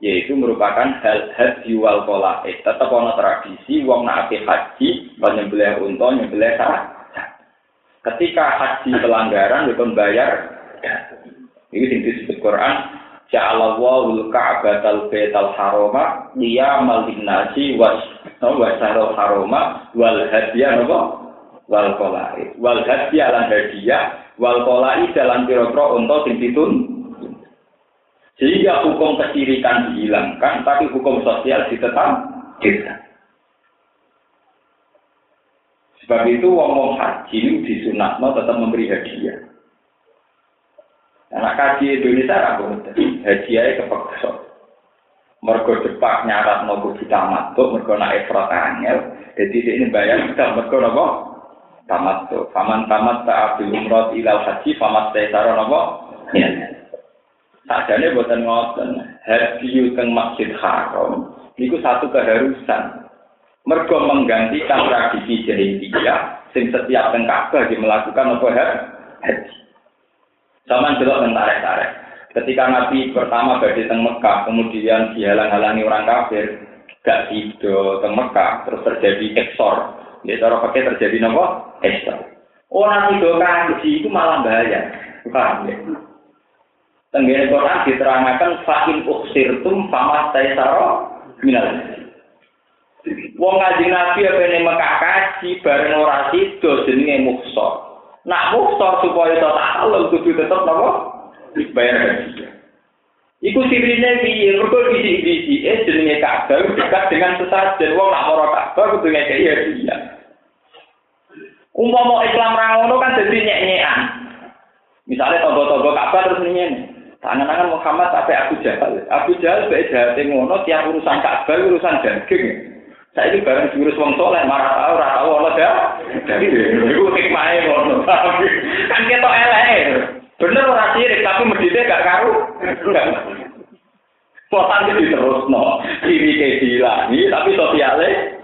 Yaitu merupakan hal haji wal kolae. Tetap ono tradisi wong nak haji, menyembelih unta, nyembelih sarah. Ketika haji pelanggaran itu bayar. Ini yang disebut Quran. Ja'alallahu al-ka'batal baital harama liyamal linnasi was wasarul harama wal hadiah napa wal kolae. Wal hadiah lan hadiah wal kolae dalam pira-pira unta sehingga hukum kesirikan dihilangkan, tapi hukum sosial ditetapkan. Sebab itu wong-wong haji disunatno tetap memberi hadiah. Anak kaji Indonesia ragu hadiahnya kepeksa. Mergo depak nyarat nopo kita matuk, mergo nak efrat angel. Jadi ini bayar kita mergo nopo tamat tuh. Faman tamat tak abil umrot ilal haji, famat tesaro nopo. Ya. Sajane buatan ngoten, hadiyu teng Masjid Haram niku satu keharusan. Mergo menggantikan tradisi jahiliyah sing setiap teng Ka'bah melakukan apa haji. Sama delok teng tarik-tarik. Ketika Nabi pertama badhe teng Mekah, kemudian dihalang-halangi orang kafir, gak sido teng Mekah, terus terjadi eksor. Ya cara pakai terjadi nopo? Eksor. Orang itu kaji itu malah bahaya. Paham ya? Tenggene Quran diterangkan fakin uksirtum fama taisaro minal. Wong ngaji Nabi apa ini Mekah kaji bareng ora sido jenenge muksa. Nak muksa supaya iso halal kudu tetep napa? Bayar haji. Iku sirine piye? Mergo bisi-bisi eh jenenge Ka'bah dekat dengan sesajen wong nak ora Ka'bah kudu ngekeki hadiah. Umpama Islam ra ngono kan dadi nyek-nyekan. Misalnya togo-togo Ka'bah terus ini Tangan-tangan Muhammad sampai Abu Jahal. Abu Jahal baik jahat ngono tiap urusan Ka'bah urusan daging. Saya itu bareng diurus wong soleh marah tahu ora tahu Allah dah. Jadi itu hikmahnya ngono. Kan kita elek. Bener ora sirik tapi medite gak karu. Potan itu terus no. Ke dilangi tapi sosialnya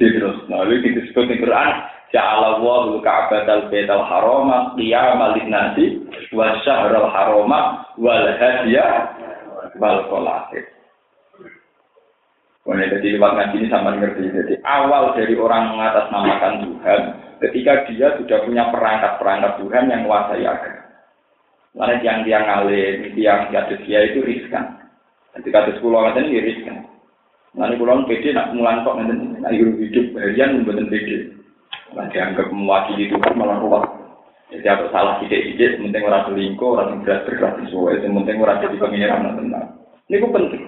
terus no. Itu disebut di Quran Ja'ala Allahu al-Ka'batal Baital Harama qiyamal lin-nasi wa syahral harama wal hadiya wal qalahid. Mulai dari lewat ini sama ngerti. Jadi awal dari orang mengatasnamakan Tuhan, ketika dia sudah punya perangkat-perangkat Tuhan yang menguasai agama. Lalu yang dia ngalim, yang dia dia itu riskan. Ketika ada sepuluh orang ini riskan. Lalu pulau pede nak mulan kok nanti, hidup harian membuat pede. Nah, dianggap mewakili Tuhan malah ruwet. Jadi aku salah sidik-sidik, penting orang selingkuh, orang berat bergerak sesuai, yang penting orang jadi pengiran tenang. Ini ku penting.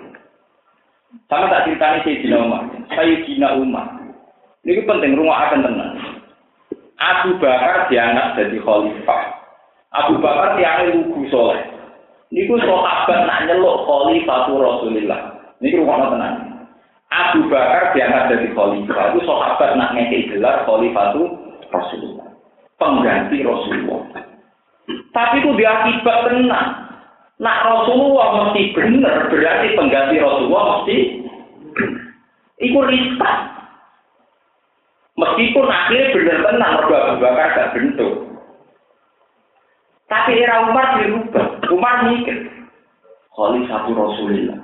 Sama tak ceritanya Sayyidina Umar. Sayyidina Umar. Ini ku penting, rumah akan tenang. Abu Bakar diangkat jadi khalifah. Abu Bakar tiangnya lugu soleh. Ini ku sahabat nak nyeluk khalifah Rasulullah. Ini rumah tenang. Abu Bakar diangkat jadi khalifah itu sahabat nak ngekei gelar khalifah itu Rasulullah pengganti Rasulullah tapi itu diakibat tenang nak Rasulullah mesti benar berarti pengganti Rasulullah mesti ikut rispat Meskipun akhirnya bener tenang, Abu Bakar gak bentuk. Tapi era Umar dirubah. Umar mikir. Khalifah Rasulullah.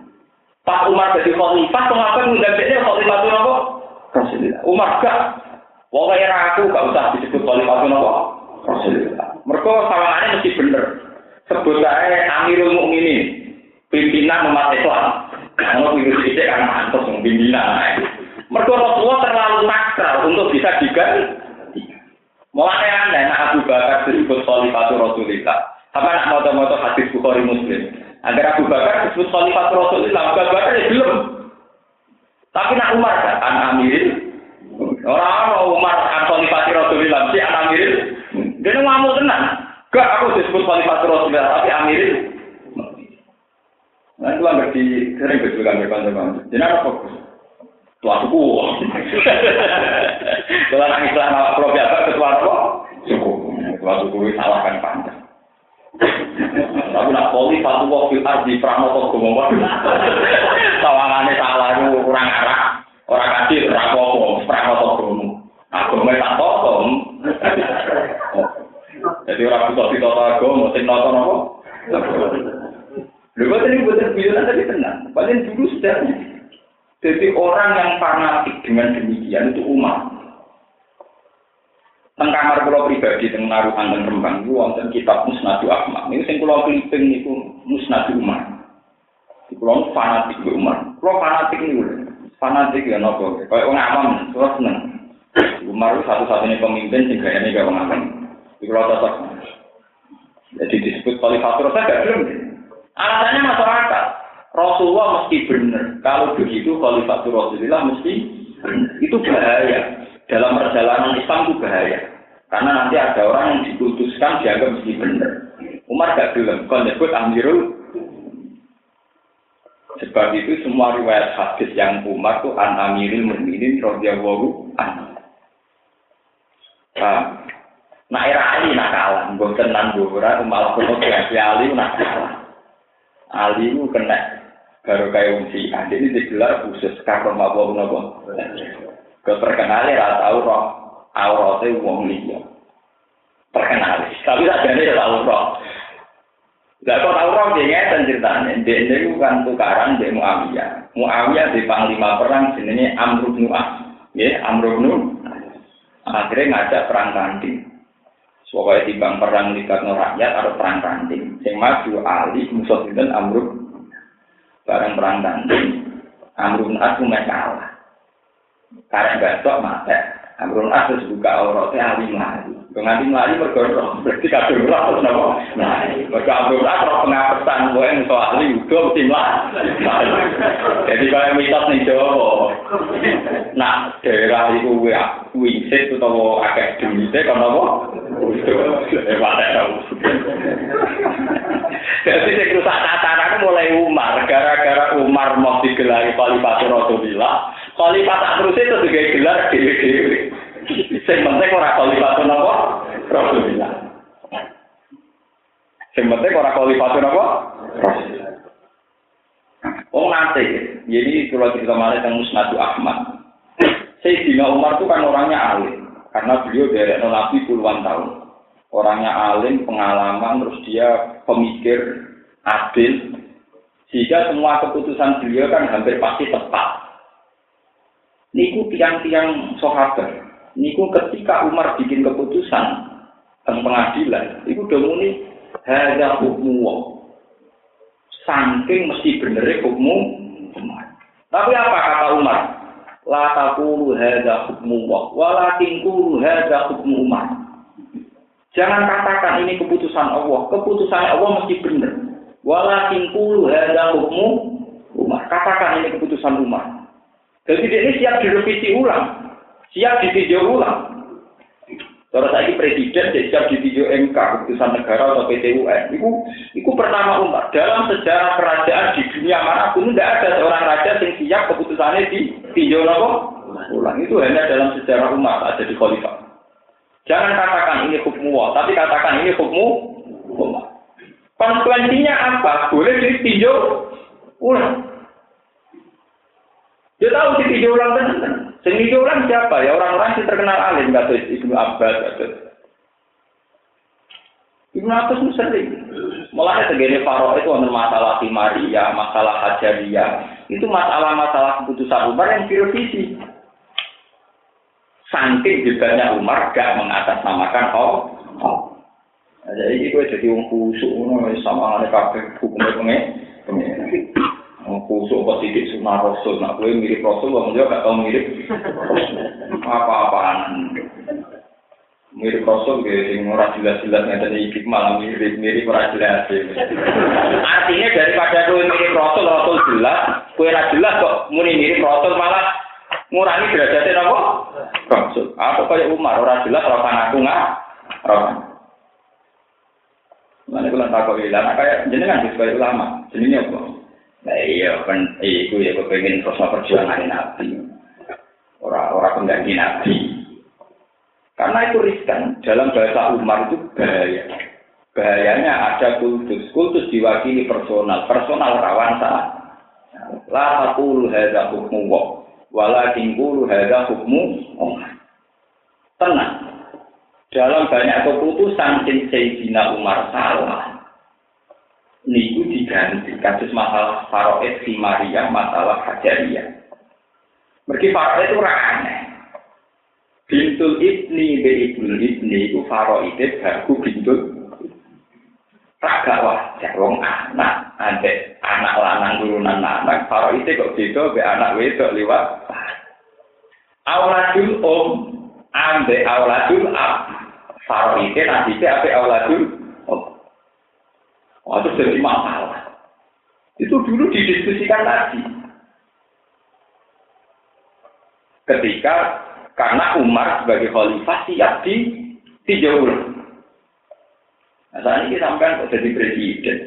Pak Umar jadi khalifah, mengapa nggak jadi khalifah itu apa? Rasulullah. Umar gak. Wong era aku gak usah disebut khalifah itu apa? Rasulullah. Mereka sawangannya mesti bener. Sebut aja Amirul Mukminin, pimpinan umat Islam. Kalau virus itu kan mantus pimpinan. Mereka Rasulullah terlalu nakal untuk bisa diganti. Mulai aneh, Abu Bakar disebut Khalifatu Rasulullah. Apa nak moto-moto hadis Bukhari Muslim? Agar Abu Bakar disebut Khalifatu Rasulullah, Abu Bakar ya belum. Tapi nak Umar kan, an Amirin. Orang Umar an Khalifatu Rasulullah, si an Amirin. Dia ngamuk tenang. Gak aku disebut Khalifatu Rasulullah, tapi Amirin. Nah, itu nggak di sering berjuang dengan Jadi apa fokus? Tua suku. Kalau nang Islam apa kalau biasa ketua? Suku. Ketua suku salahkan panjang. Tapi nak poli satu kok fil ardi pranoto gomo. Tawangannya salah itu kurang arah. Orang kecil rapopo pranoto gomo. Agama tak tokom. Jadi orang butuh di total agama, sing apa? Lha kok ini buatan bilang tadi tenang. Paling dulu sudah jadi orang yang fanatik dengan demikian itu umat. Teng kamar kula pribadi teng naruhan teng Rembang itu wonten kitab Musnadu Ahmad. Niku sing kula kliping niku Musnadu Umar. Kula fanatik ke Umar. Kula fanatik niku. Fanatik ya napa? Kayak wong awam, kula seneng. Umar satu-satunya pemimpin sing gayane kaya wong awam. Kula cocok. Jadi disebut Khalifatul Rasul gak belum. Alasannya masyarakat. Rasulullah mesti benar. Kalau begitu Khalifatul Rasulullah mesti benar. Itu bahaya. Dalam perjalanan Islam itu bahaya. Karena nanti ada orang yang diputuskan dianggap mesti benar. Umar gak bilang, kau nyebut Amirul. Sebab itu semua riwayat hadis yang Umar itu an Amirul Mukminin radhiyallahu anhu. Nah, era Ali nak kalah, gue tenang gue malah ketemu Ali nak kalah. Ali itu kena baru kayak Syiah ini digelar khusus karena mabuk nopo keterkenalnya rata tahu roh auratnya wong liya. Terkenal. Tapi tak jadi tahu roh Gak kok tahu roh dia ngeten ceritanya. Dia ini bukan tukaran dia Muawiyah. Muawiyah di panglima perang jenenge Amr bin As. Ya Amr bin akhirnya ngajak perang tanding. Pokoknya di bang perang libat rakyat atau perang tanding. Yang maju Ali musuh itu Amr. Bareng perang tanding. Amrun As mulai kalah karena besok mati Amrun As terus buka auratnya ahli melayu. Penganti melayu bergorong, berarti kabel roh terus nopo. Nah, mereka Amrun As roh pengapesan, gue yang soal ahli udah mesti melayu. Jadi kalau mitos nih Jawa, nah daerah itu wingsit atau agak demisnya kan nopo. Jadi saya tataran mulai Umar, gara-gara Umar mau digelari Khalifah Rasulullah, Khalifah tak terus itu juga gelar dewi-dewi. Yang penting orang Khalifah apa? Rasulullah. Yang penting orang Khalifah apa? Rasulullah. Oh nanti, jadi kalau kita malah yang Musnadu Ahmad, Sayyidina Umar itu kan orangnya alim, karena beliau dari Nabi puluhan tahun orangnya alim, pengalaman, terus dia pemikir, adil, sehingga semua keputusan beliau kan hampir pasti tepat. Niku tiang-tiang sahabat. Niku ketika Umar bikin keputusan tentang pengadilan, itu udah muni hada hukmu Saking mesti bener hukmu Umar. Tapi apa kata Umar? La taqulu hada hukmu walakin qulu hada hukmu Umar. Jangan katakan ini keputusan Allah. Keputusan Allah mesti benar. Walakin kulu hadza hukmu Umar. Katakan ini keputusan Umar. Jadi ini siap direvisi ulang. Siap ditinjau ulang. Kalau saya presiden, dia siap ditinjau MK, keputusan negara atau PT UN. Itu, itu pertama Umar. Dalam sejarah kerajaan di dunia mana pun, tidak ada seorang raja yang siap keputusannya ditinjau ulang. Itu hanya dalam sejarah umat, ada di khalifah. Jangan katakan ini Allah, tapi katakan ini hukum Allah. Konsekuensinya apa? Boleh ditinjau ulang. Dia tahu ditinjau ulang kan? Sing orang siapa? Ya orang-orang yang terkenal alim kata Ibnu Abbas kata. Ibnu Abbas itu sering. Mulai segini Faro itu ada masalah Maria, masalah Hajariyah. Itu masalah-masalah keputusan Umar yang direvisi. Saking hebatnya Umar gak mengatasnamakan oh, oh. Jadi gue jadi orang kusuk, sama ada kafe hukumnya pengen. Kusuk apa sidik rasul. Nak gue mirip rasul wong dia gak tau mirip. Apa-apaan? Mirip rasul gue sing ora jelas-jelas ngeten iki malah mirip mirip ora jelas artinya daripada gue mirip rasul rasul jelas gue ora jelas kok muni mirip rasul malah ngurangi derajatnya apa? Rasul. Apa kayak Umar ora jelas ora ngaku nggak ora Mana kalau tak kau bilang, kayak jenengan sebagai ulama, jenenge apa? Nah iya kan iku ya kepengen terus perjuangan nabi. Orang-orang pengganti nabi. Karena itu riskan dalam bahasa Umar itu bahaya. Bahayanya ada kultus. Kultus diwakili personal. Personal rawan salah. La taqulu hadza hukmu wa walakin qulu hadza hukmu Tenang. Dalam banyak keputusan Sayyidina Umar salah diganti kasus masalah faroid si Maria masalah hajariyah. Mereka faroid itu aneh. Bintul ibni be ibnul ibni itu faroid baru bintul. Raga wajar wong anak ade anak lanang turunan anak faroid kok beda be anak wedok liwat. Auladul om ambe auladul ab. Faroid nanti apa auladul Oh, itu jadi masalah. Itu dulu didiskusikan lagi. Ketika karena Umar sebagai khalifah siap di dijauh. Nah, saat ini sampai kok jadi presiden.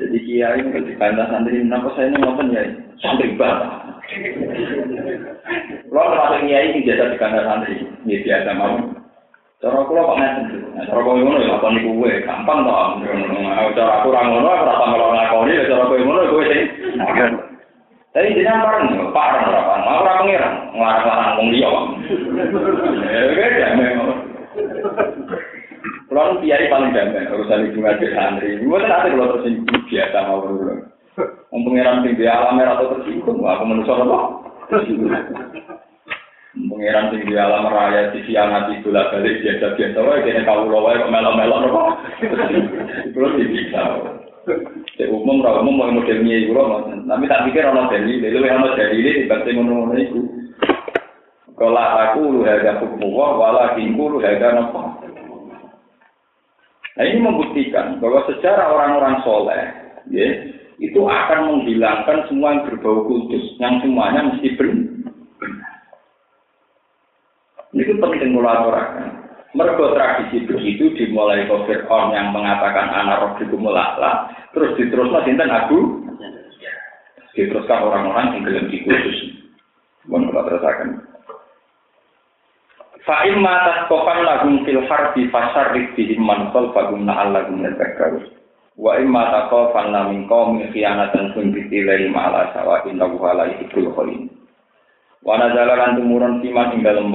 Jadi kiai kalau di kandang santri, kenapa saya ini ngomong ya santri banget. Lo termasuk kiai ini jasa di kandang santri, ini biasa mau. Cara kula kok ngaten dulu. Cara kowe ngono ya lakoni kuwe, gampang to. Nek cara aku ora ngono, aku ora tak ngelok ngakoni ya cara kowe ngono kowe sing. Tapi jenengan bareng yo, Pak ora apa. Aku ora pengiran, ngarep-arep wong liya kok. Ya wis ya memang. Kulo paling gampang urusan ibu ngaji santri. Mboten ate kula terus sing biasa mawon. Wong pengiran sing biasa alam merato tersinggung, aku menusa apa? Tersinggung. Pengiran sing di alam raya di siang hati bola balik biasa biasa wae kene kau wae kok melok melok nopo. Kulo bisa. Cek umum ra umum mau model nyai kulo Tapi tak pikir ana dalil, lha ana dalil di bangsa ngono-ngono iku. Kalau aku lu harga hukum wa wala kingku lu harga nopo. Nah ini membuktikan bahwa secara orang-orang soleh, ya, itu akan menghilangkan semua yang berbau kudus, yang semuanya mesti benar. Itu penting mulaturkan. Mergo tradisi begitu dimulai ke Fir'aun yang mengatakan anak roh itu mulaklah, terus diteruskan sinten Abu, diteruskan orang-orang yang gelem khusus. Mohon kita terusakan. Fa'im matas kofan lagum fil harbi fasar rikdihim man bagum na'al lagum nedakaru. Wa imma takofan lamin qawmin khianatan sun bitilai ma'ala sawa inna wuhala ikul kholin. Wa nazala tumurun siman ing dalem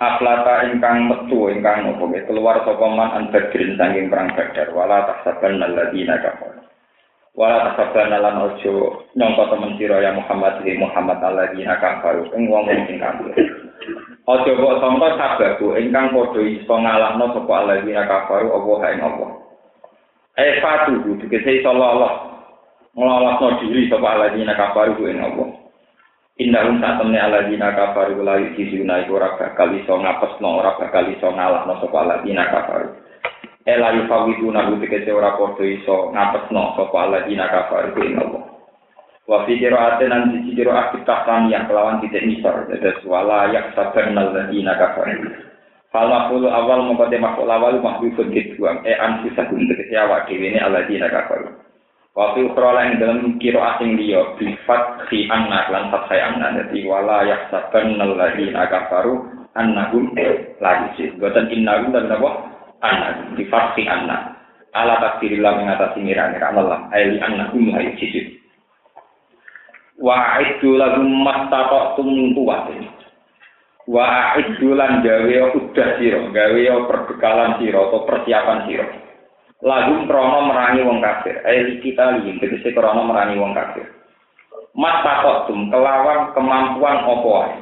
Aflata ingkang metu ingkang nopo keluar sapa man an badrin sanging perang badar. Wala tahsaban alladziina kafar wala tahsaban lan ojo nyangka temen sira ya Muhammad di Muhammad alladziina kafar ing wong sing kafir. Ojo kok sangka sababu ingkang padha iso ngalahno sapa alladziina kafar apa ing apa eh fatu dikese iso Allah ngelolosno diri sapa alladziina kafar ing apa Innahum saat temne ala dina kafaru la yusuna iku ora bakal iso ngapesno ora bakal iso ngalahno sapa ala dina kafaru. Ela yufawiduna ku tegese ora padha iso ngapesno sapa ala dina kafaru ku Allah. Wa fi qira'atin nan siji qira'at kitahtan yang kelawan titik nisar dados wala yak sabar nal ladina kafaru. Fal mafulu awal mengkote makhluk awal mahbubun dibuang e anfusah tegese awak dhewe ne ala dina kafaru. Waktu ukhra yang dalam kiro asing dia bifat si anna lan fathai anna. Jadi wala yaksaban nalladina kafaru annahum lagi sih buatan innahum dan apa? Anna bifat si anna. Ala takdirillah mengatasi mira-mira Allah. Ayli annahum lagi sih wa iddu lahum mastata'tum min quwwatin wa iddu lan gawe udah sira gawe perbekalan sira atau persiapan sira lagu krono merangi wong kafir. Ayo kita lihat tegese krono merangi wong kafir. Mastata'tum kelawan kemampuan apa wae?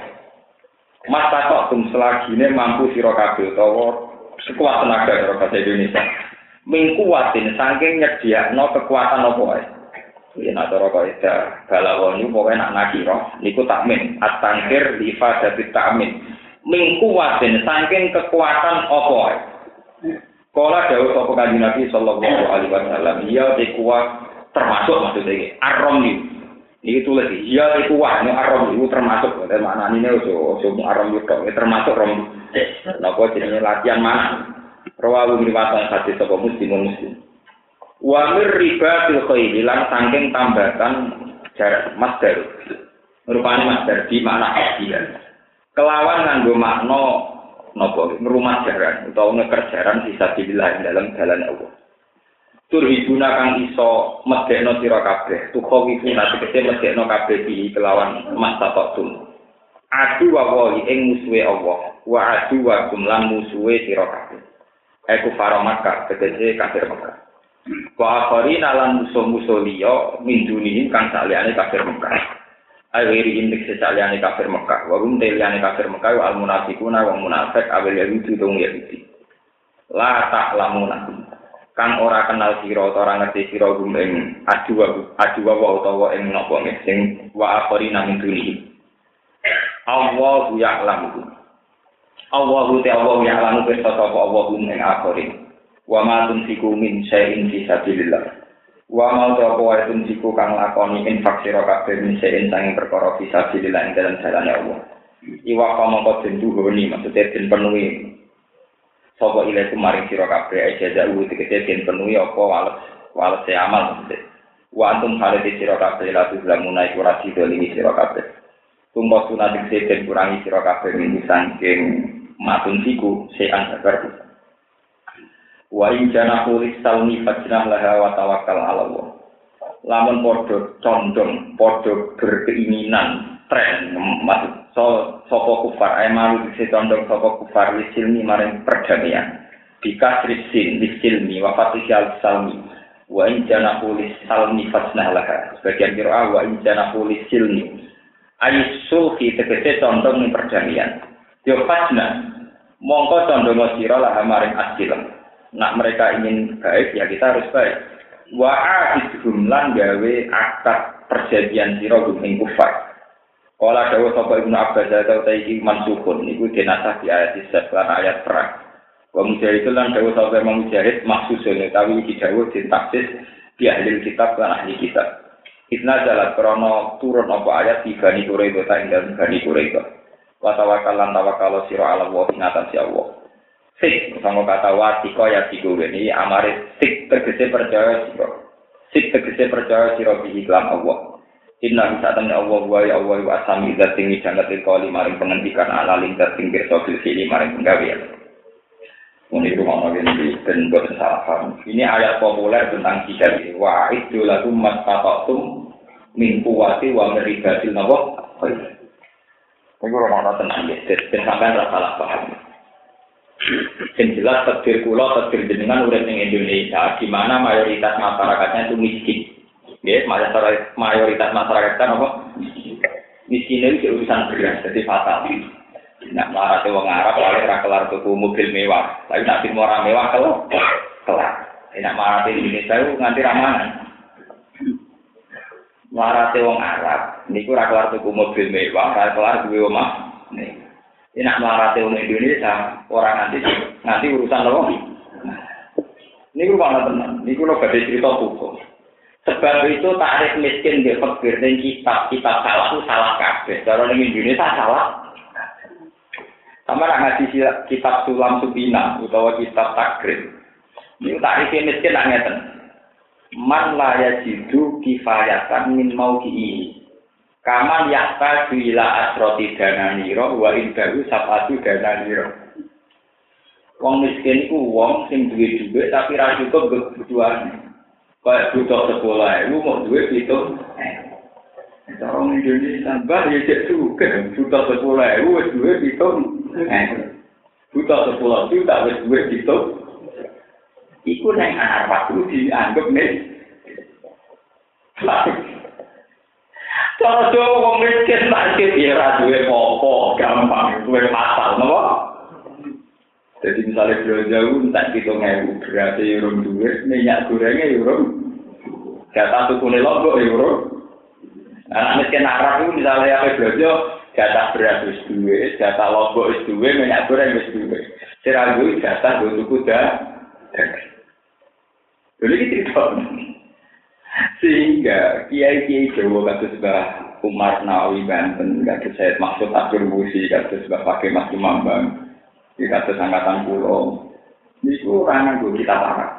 Mastata'tum selagine mampu sira kabeh utawa sekuat tenaga karo bahasa Indonesia. Mingkuatin saking nyediakno kekuatan wae? Ya nak cara kok ida balawon niku pokoke nak nakira niku takmin. At-tangkir li fadati takmin. Mingkuatin saking kekuatan wae Kala dawuh sapa kanjeng Nabi sallallahu alaihi wasallam. Iya kuat termasuk maksudnya iki arom ini. Tulis iya itu wah ini arom itu termasuk. Dan mana ini ojo ojo arom itu termasuk rom. Napa jenenge latihan mana? Rawahu riwayat hadis sapa muslim muslim. Wa mir riba fil khayl lan saking tambatan jarak masdar rupane masdar di makna aslian kelawan nganggo makna napa ngrumah jaran utawa ngekerjaran sisa dibilah dalam dalan Allah tur hibuna kang iso medekno sira kabeh tuko wiku nate kete medekno kabeh di kelawan masa tum adu wa ing musuhe Allah wa adu wa kumlan musuhe sira kabeh Eku faro Makkah, tegese kafir Makkah. Wa akhirin lan musuh-musuh liya min dunihim kang saliyane kafir Mekah. Akhiri indik sesaliyane kafir Mekah. Wa rum teliyane kafir Mekah wa al-munafiquna wa munafik awil yahudi dong yahudi. La ta'lamuna. Kang ora kenal sira ora ngerti sira gum ing adua adua wa utawa ing napa sing wa akhirin min dunihim. Allahu ya'lamu. Allahu ta'ala ya'lamu pirsa sapa Allahu ing akhirin. wa ma tunfiku min syai'in fi wa ma ta apa wae kang lakoni infak sira kabeh min syai'in sanging perkara sabilillah ing dalam jalan Allah. Iwa kama kok den duhoni maksudnya den penuhi. Sapa ile kumaring sira kabeh aja jawu tegese den penuhi apa wales wales amal maksudnya. Wa antum halati sira kabeh la tuzlamuna iku ra sidolimi sira kabeh. Tumpa sunat den kurangi sira kabeh min sangking matun siku sean sakar wa in jana kulis salmi fajnah laha wa tawakal ala Allah. Lamun podo condong podo berkeinginan tren maksud so soko kufar ay malu bisa condong soko kufar lisilmi maring perdamaian. Bika risin lisilmi wa fatihal salmi. Wa in jana kulis salmi fajnah laha. Sebagian kira wa in jana kulis silmi. Ayi sulhi tegese condong perdamaian. Yo fajnah mongko condong sira laha maring asilam nak mereka ingin baik ya kita harus baik wa ahidhum lan gawe akad perjanjian sira gumeng kufar Kala dawa sapa Ibnu Abbas atau taiki mansukun niku dinasah di ayat lan ayat perang. Wa mujahid lan dawa sapa Imam Mujahid maksusun tapi iki dawa sintaksis di ahli kitab lan ahli kitab. Itna jalan krono turun apa ayat di Bani Quraidah ta ing Bani Quraidah. Wa tawakkal lan tawakkal sira ala wa ing atas Allah. Sik sama kata wati kaya tigo ini amare sik tegese percaya siro sik tegese percaya siro bi iklam Allah Inna bisa temen Allah wa ya Allah wa asami dat tinggi jangat kali maring penghentikan ala ling dat tinggi sobil sini maring penggawean. Ini rumah nabi ini dan buat salah paham. Ini ayat populer tentang hijab ini. Wa itu lagu mas patotum min kuwati wa meribatil nawa. Ini rumah nabi ya. Dan sampai salah paham. Yang jelas takdir kula, takdir jenengan urip ning Indonesia, di mana mayoritas masyarakatnya itu miskin. Ya, mayoritas masyarakat kan apa? Miskin itu urusan beras, jadi fatal. Nah, marah wong Arab, kalau ora kelar tuku mobil mewah, tapi nak film orang mewah kalau kelar. Nak marah di Indonesia itu nganti ramanan. Marah wong Arab, niku ora kelar tuku mobil mewah, ora kelar duwe omah. Nih. Ini nak melarati orang Indonesia, orang nanti nanti urusan apa? Ini gue mana tenang, ini gue lo gede cerita hukum. Sebab itu tarif miskin di fakir dan kitab salah itu salah kabeh. Cara di Indonesia salah. Sama nak ngaji kitab sulam subina utawa kitab takrib. Ini tarif miskin nak ngeten. Man la yajidu kifayatan min mau ini. Kaman yakta bila asroti dana wa indahu sapatu dana. Wong miskin ku wong sing duwe duwe tapi ra cukup mbok kebutuhan. Kaya butuh sekolah, lu mau duwe itu. Eh, cara ngendi tambah ya cek suke, butuh sekolah, lu wis duwe itu. Eh, butuh sekolah, lu tak wis duwe itu. Iku nek arep kudu dianggep nek. Cara Jawa wong miskin sakit ya ra duwe apa gampang, duwe pasal napa? Jadi misalnya belanja jauh, tak kita ngewu berarti urung duit, minyak gorengnya urung. Jatah tuku lombok ya urung. Anak miskin Arab itu misalnya apa belanja, jatah beras wis duwe, jatah lombok wis duwe, minyak goreng wis duwe. Siragu jatah gue tuku dah. Jadi kita Sehingga kiai-kiai Jawa kados Mbah Umar Nawawi Banten, kados saya maksud Abdul Busi, kados Mbah Pakai Mas Mambang, kados angkatan pulau. Itu orang itu kita parah.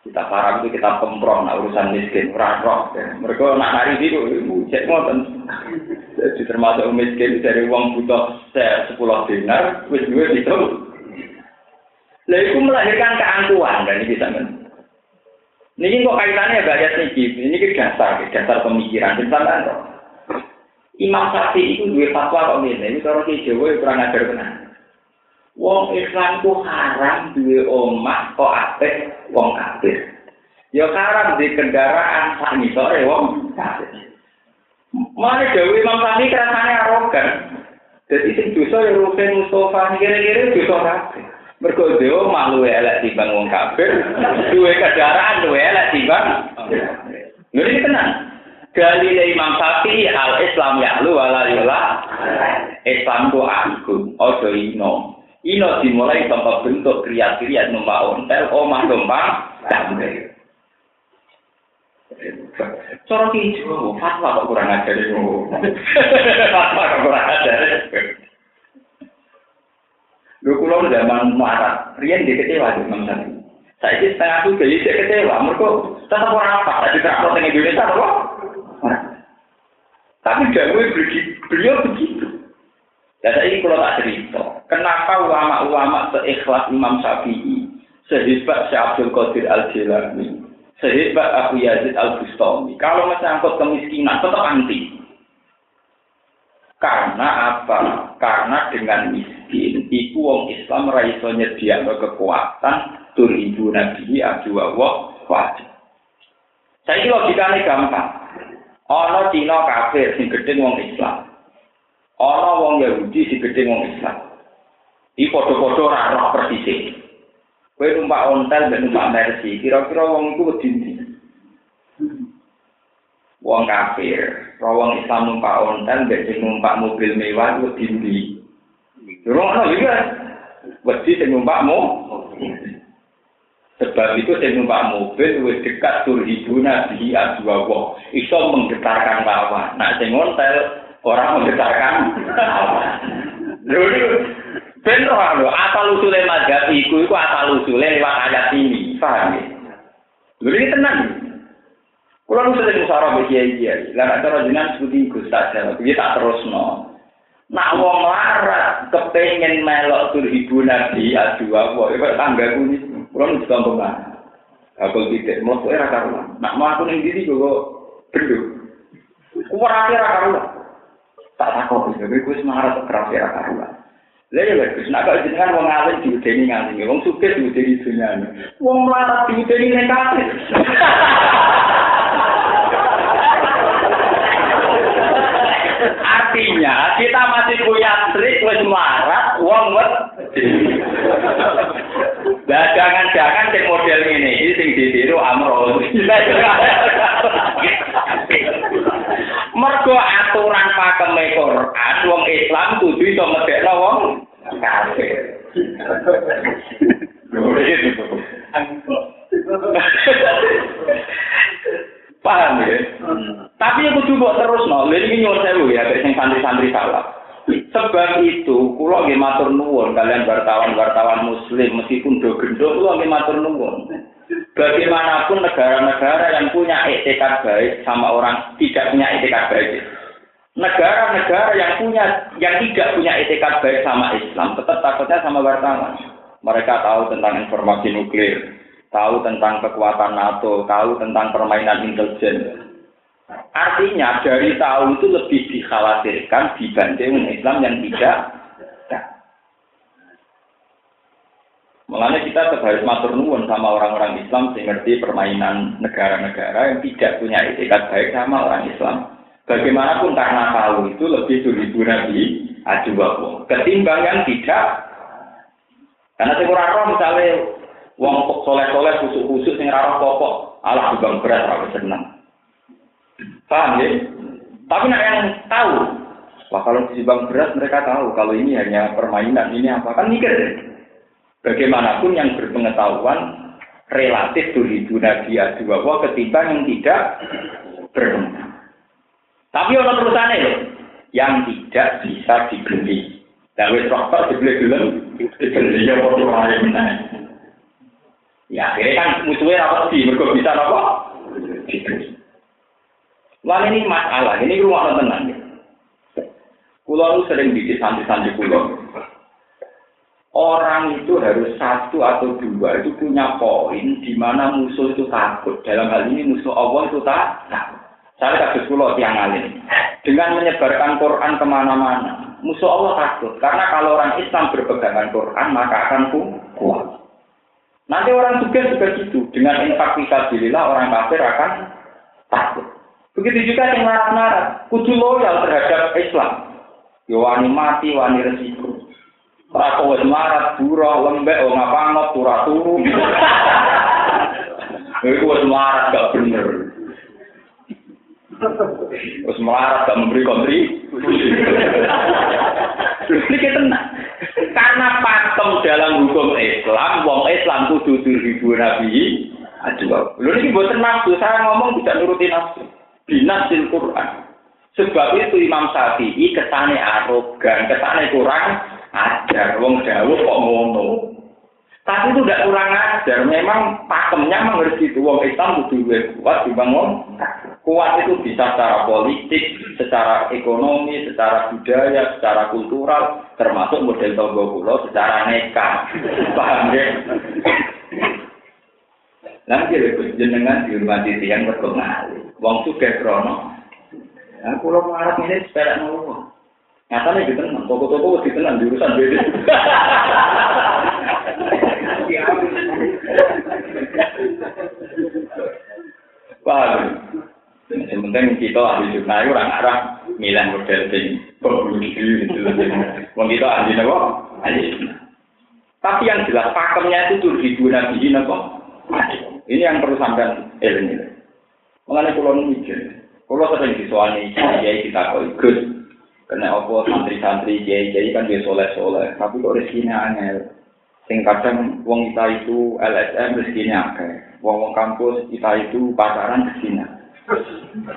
Kita parah itu kita pemprov, nah urusan miskin, orang roh. Mereka nak nari itu, cek ngoten. Jadi termasuk miskin dari uang butuh sepuluh dinar, wis dua itu. Lah itu melahirkan keangkuhan, dan ini bisa Ini kok kaitannya nih, ini kan dasar, dasar pemikiran. Misalnya, Imam Syafi'i itu dua fatwa kok ini, ini kalau di Jawa ya kurang ajar benar. Wong Islam ku haram duwe omah kok apik wong kafir. Ya haram di kendaraan sak sore wong kafir. Mana Dewi Imam Syafi'i kerasane arogan. Jadi sing dosa ya Rukin Mustafa kira-kira dosa kabeh. Mergo dewa malu elek timbang wong kafir, duwe kendaraan duwe elek timbang. Lha iki tenan. Dalil Imam Syafi'i al Islam ya lu wala yula. Islam ku aku, ojo ino. Ino dimulai tanpa bentuk kriat-kriat numpak ontel, omah numpak damai. Cara kijo, fatwa kok kurang ajar. Fatwa kok kurang ajar. Lho kula zaman marah, riyen dia kecewa di Imam Syafi'i. Saya ini setengah tuh jadi saya kecewa, mereka tetap orang apa? Tadi terakhir dengan Indonesia apa? Tapi beliau beliau begitu. Ya saya ini kalau tak cerita, kenapa ulama-ulama seikhlas Imam Syafi'i, sehebat Syekh Abdul Qadir Al-Jilani, sehebat Abu Yazid Al-Bustami, kalau menyangkut kemiskinan tetap anti. Karena apa? Karena dengan miskin, iku wong Islam raiso nyediakno kekuatan tur ibu nabi adu Allah wajib. Saya ini logikanya gampang. Ono Cina kafir sing gede wong Islam. Ono wong Yahudi sing gede wong Islam. Iki padha-padha ora roh persis. Kowe numpak ontel dan numpak mercy, kira-kira wong iku wedi wong kafir, wong Islam numpak ontel, sing numpak mobil mewah itu dindi. Ana juga. Wedi sing numpakmu. Sebab itu sing numpak mobil wis dekat turhibuna bihi adwa Iso menggetarkan lawan. Nah sing ontel orang menggetarkan lawan. Lho ben lho asal usule mazhab iku iku asal usule lewat ayat ini. Paham ya? Lho ini tenang. Kulo nu sering musara mbek kiai-kiai. Lah nek cara jenengan sebuti Gus Tajal, piye tak terusno. Nah, wong larat kepengen melok tur ibu nabi aduwa wo, ya kok tangga kuni, kurang di kampung. Aku tidak mau tuh era karena, nak mau aku ning diri kok perlu. Kuar aja era karena, tak tak kok bisa gue kuis marah tuh keras era karena. Lha ya wis nak kok jenengan wong alim diudeni ngene, wong sugih diudeni dunyane. Wong larat diudeni nek. Artinya kita masih punya trik wis melarat wong. Lah jangan-jangan sing model ini iki sing ditiru Amro. Mergo aturan pakeme Quran wong Islam kudu iso medekno wong kafir. Paham ya? Tapi aku coba terus no, lha iki nyuwun sewu ya sing santri-santri salah. Sebab itu, kula nggih matur nuwun kalian wartawan-wartawan muslim meskipun do gendho kula nggih matur nuwun. Bagaimanapun negara-negara yang punya etikat baik sama orang tidak punya etikat baik. Negara-negara yang punya yang tidak punya etikat baik sama Islam tetap takutnya sama wartawan. Mereka tahu tentang informasi nuklir, tahu tentang kekuatan NATO, tahu tentang permainan intelijen. Artinya dari tahu itu lebih dikhawatirkan dibanding Islam yang tidak. Makanya kita harus matur nuwun sama orang-orang Islam yang ngerti permainan negara-negara yang tidak punya etikat baik sama orang Islam. Bagaimanapun karena tahu itu lebih diribu nabi adu Ketimbang yang tidak. Karena sing ora misalnya wong soleh-soleh khusus-khusus yang rara pokok, alah juga berat ora seneng. Paham ya? Tapi nak yang tahu, wah kalau di bang berat mereka tahu kalau ini hanya permainan, ini apa kan mikir. Bagaimanapun yang berpengetahuan relatif duribu nabi adu ketimbang yang tidak berpengetahuan. Tapi orang terusannya loh, yang tidak bisa dibeli. Dan wis rokok dibeli dulu, dibeli ya waktu lain. Ya akhirnya kan musuhnya apa sih? Mereka bisa apa? Wah ini masalah, ini rumah tenang. Kulo sering bikin santri-santri kulo. Orang itu harus satu atau dua itu punya poin di mana musuh itu takut. Dalam hal ini musuh Allah itu tak takut. Saya kasus pulau tiang alim. Dengan menyebarkan Quran ke mana-mana, musuh Allah takut. Karena kalau orang Islam berpegangan Quran, maka akan kuat. Nanti orang juga juga gitu. Dengan infak fisabilillah, orang kafir akan takut. Begitu juga yang narat-narat. Kudu loyal terhadap Islam. Ya wani mati, wani resiko. Rako wis marat, burah, lembek, oh ngapangot, turah turu. Itu wis marat gak bener. Terus melarat gak memberi kontri. Ini tenang. Karena pakem dalam hukum Islam, wong Islam kudu ribu nabi. Aduh, lu ini buat nafsu. Saya ngomong tidak nuruti nafsu. Binasil Quran. Sebab itu Imam Syafi'i kesane arogan, kesane kurang ajar. Wong Dawud kok ngono. Tapi itu tidak kurang ajar. Memang pakemnya mengerti itu. Wong Islam kuat dibangun. Kuat itu bisa secara politik, secara ekonomi, secara budaya, secara kultural, termasuk model tonggo pulau secara neka. Paham ya? Nanti lebih jenengan dihormati tiang berkenali. Wong suka krono. Nah, pulau marah ini sepeda nol. Nyatanya gitu tenang, toko-toko di tenang di urusan beda. Paham? Yang penting kita ahli jurnal itu orang arah milih model sing berbudi gitu. Kita ahli apa? Ahli Tapi yang jelas pakemnya itu tuh ribu nabi apa? Ini yang perlu sampai ilmu. Mengenai pulau mikir, pulau sering disuani kiai kita kau ikut. Karena apa santri-santri kiai kan dia soleh soleh, tapi kok rezekinya aneh. Sing kadang wong kita itu LSM rezekinya akeh. Wong wong kampus kita itu pacaran rezekinya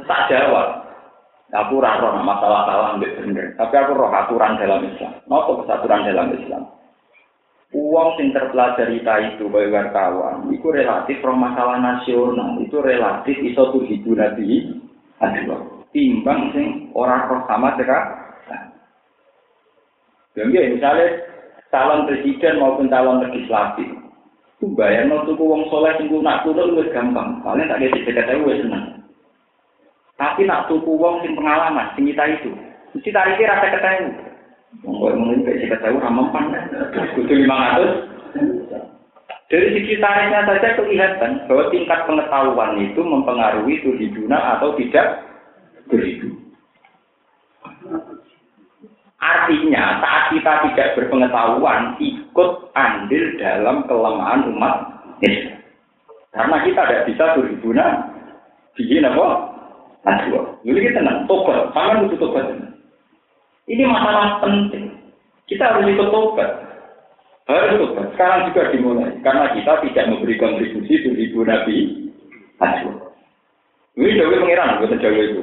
tak jawab. Aku rasa masalah salah ambil bener. Tapi aku roh aturan dalam Islam. Nopo kesaturan dalam Islam. Uang sing terpelajari itu bagi wartawan, itu relatif roh masalah nasional, itu relatif iso tuh hidu nabi, timbang sing orang roh sama dekat. Jadi misalnya calon presiden maupun calon legislatif, itu bayar mau tuku uang soleh sing nak turun gampang, paling tak ada dekat saya seneng. Tapi nak tuku wong sing pengalaman, sing kita itu, mesti tariknya rasa ketemu. Monggo mungkin kayak kita tahu ramempan, kudu lima ratus. Dari sisi tariknya saja kelihatan bahwa tingkat pengetahuan itu mempengaruhi tuhiduna atau tidak tuhidu. Artinya saat kita tidak berpengetahuan ikut andil dalam kelemahan umat Islam. Karena kita tidak bisa berhubungan bikin apa? Aduh, ini kita tenang, tobat, sama butuh tobat. Ini masalah penting. Kita harus ikut tobat. Harus tobat. Sekarang juga dimulai. Karena kita tidak memberi kontribusi untuk ibu Nabi. Aduh. Ini jauh pengiran, bukan jauh itu.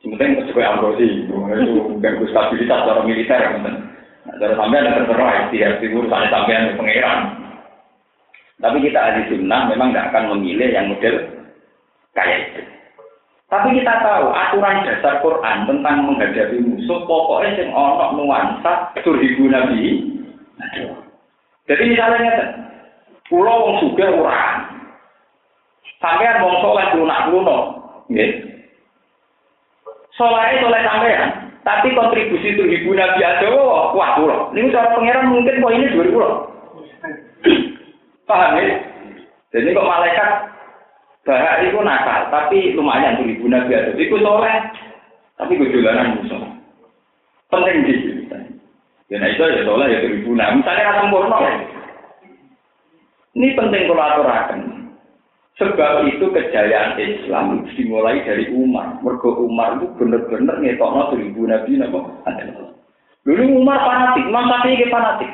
Sementara sesuai ambrosi, itu ganggu stabilitas secara militer. Nah, cara sampai ada terserah, setiap urusan sampai yang pengiran. Tapi kita ahli sunnah memang tidak akan memilih yang model kayak itu. Tapi kita tahu aturan dasar Quran tentang menghadapi musuh pokoknya yang ono nuansa turhibu nabi. Jadi misalnya pulau wong suga orang, sampean wong soleh lunak luno, Nggih. Soleh soleh sampean, tapi kontribusi itu ibu Nabi Adawa wah kula. Ini cara pangeran mungkin kok ini dua ribu Paham ya? Jadi kok malaikat bahak itu nakal, tapi lumayan tuh ibu Nabi Adawa. Itu soleh, tapi gue jalanan musuh. Penting di sini. Ya nah itu ya soleh ya ribu. Nah misalnya kan sempurna. Ini penting kalau aturakan. Sebab itu kejayaan Islam dimulai dari Umar. Mergo Umar itu benar-benar ngetokno seribu nabi napa? Dulu Umar fanatik, Imam Syafi'i fanatik.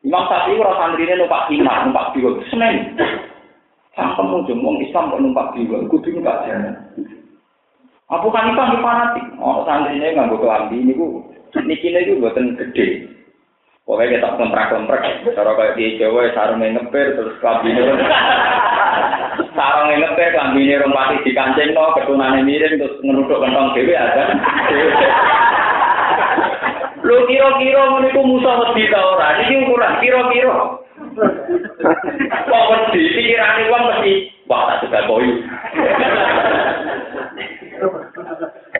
Imam Syafi'i ora santrine numpak himar, numpak biwa, senen. Sangkem ujung wong Islam kok numpak biwa, kudu numpak jalan. Abu Hanifah ke fanatik, oh santrine nganggo kelambi niku niki niku mboten gede. Pokoknya kita kontrak-kontrak, cara kayak di Jawa, sarungnya ngepir, terus kelabine. sarungnya ngepir, kelabine rompati di kancing, no, ketunannya miring, terus ngeruduk kentong dewe, ada. Lu kira-kira meniku musuh wedi ta ora? Iki ukuran kira-kira. Kok wedi pikirane wong mesti wah tak suka koyo.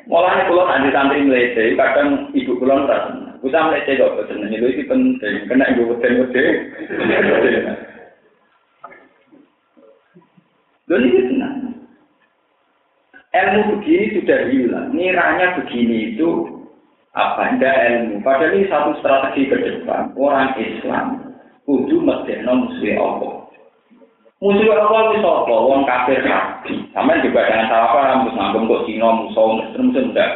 Mulane kula nanti santri mlete, kadang ibu kula ora. Usah mlete kok boten niku iki penting, kena ibu weden-weden. Lho ini tenang. Ilmu begini sudah hilang. Niranya begini itu apa? Tidak ilmu. Padahal ini satu strategi ke depan. Orang Islam kudu mesti musuh Allah. Musuh Allah itu apa? Wong kafir. Sama juga jangan salah paham. Terus nganggep kok Cina musuh Muslim enggak.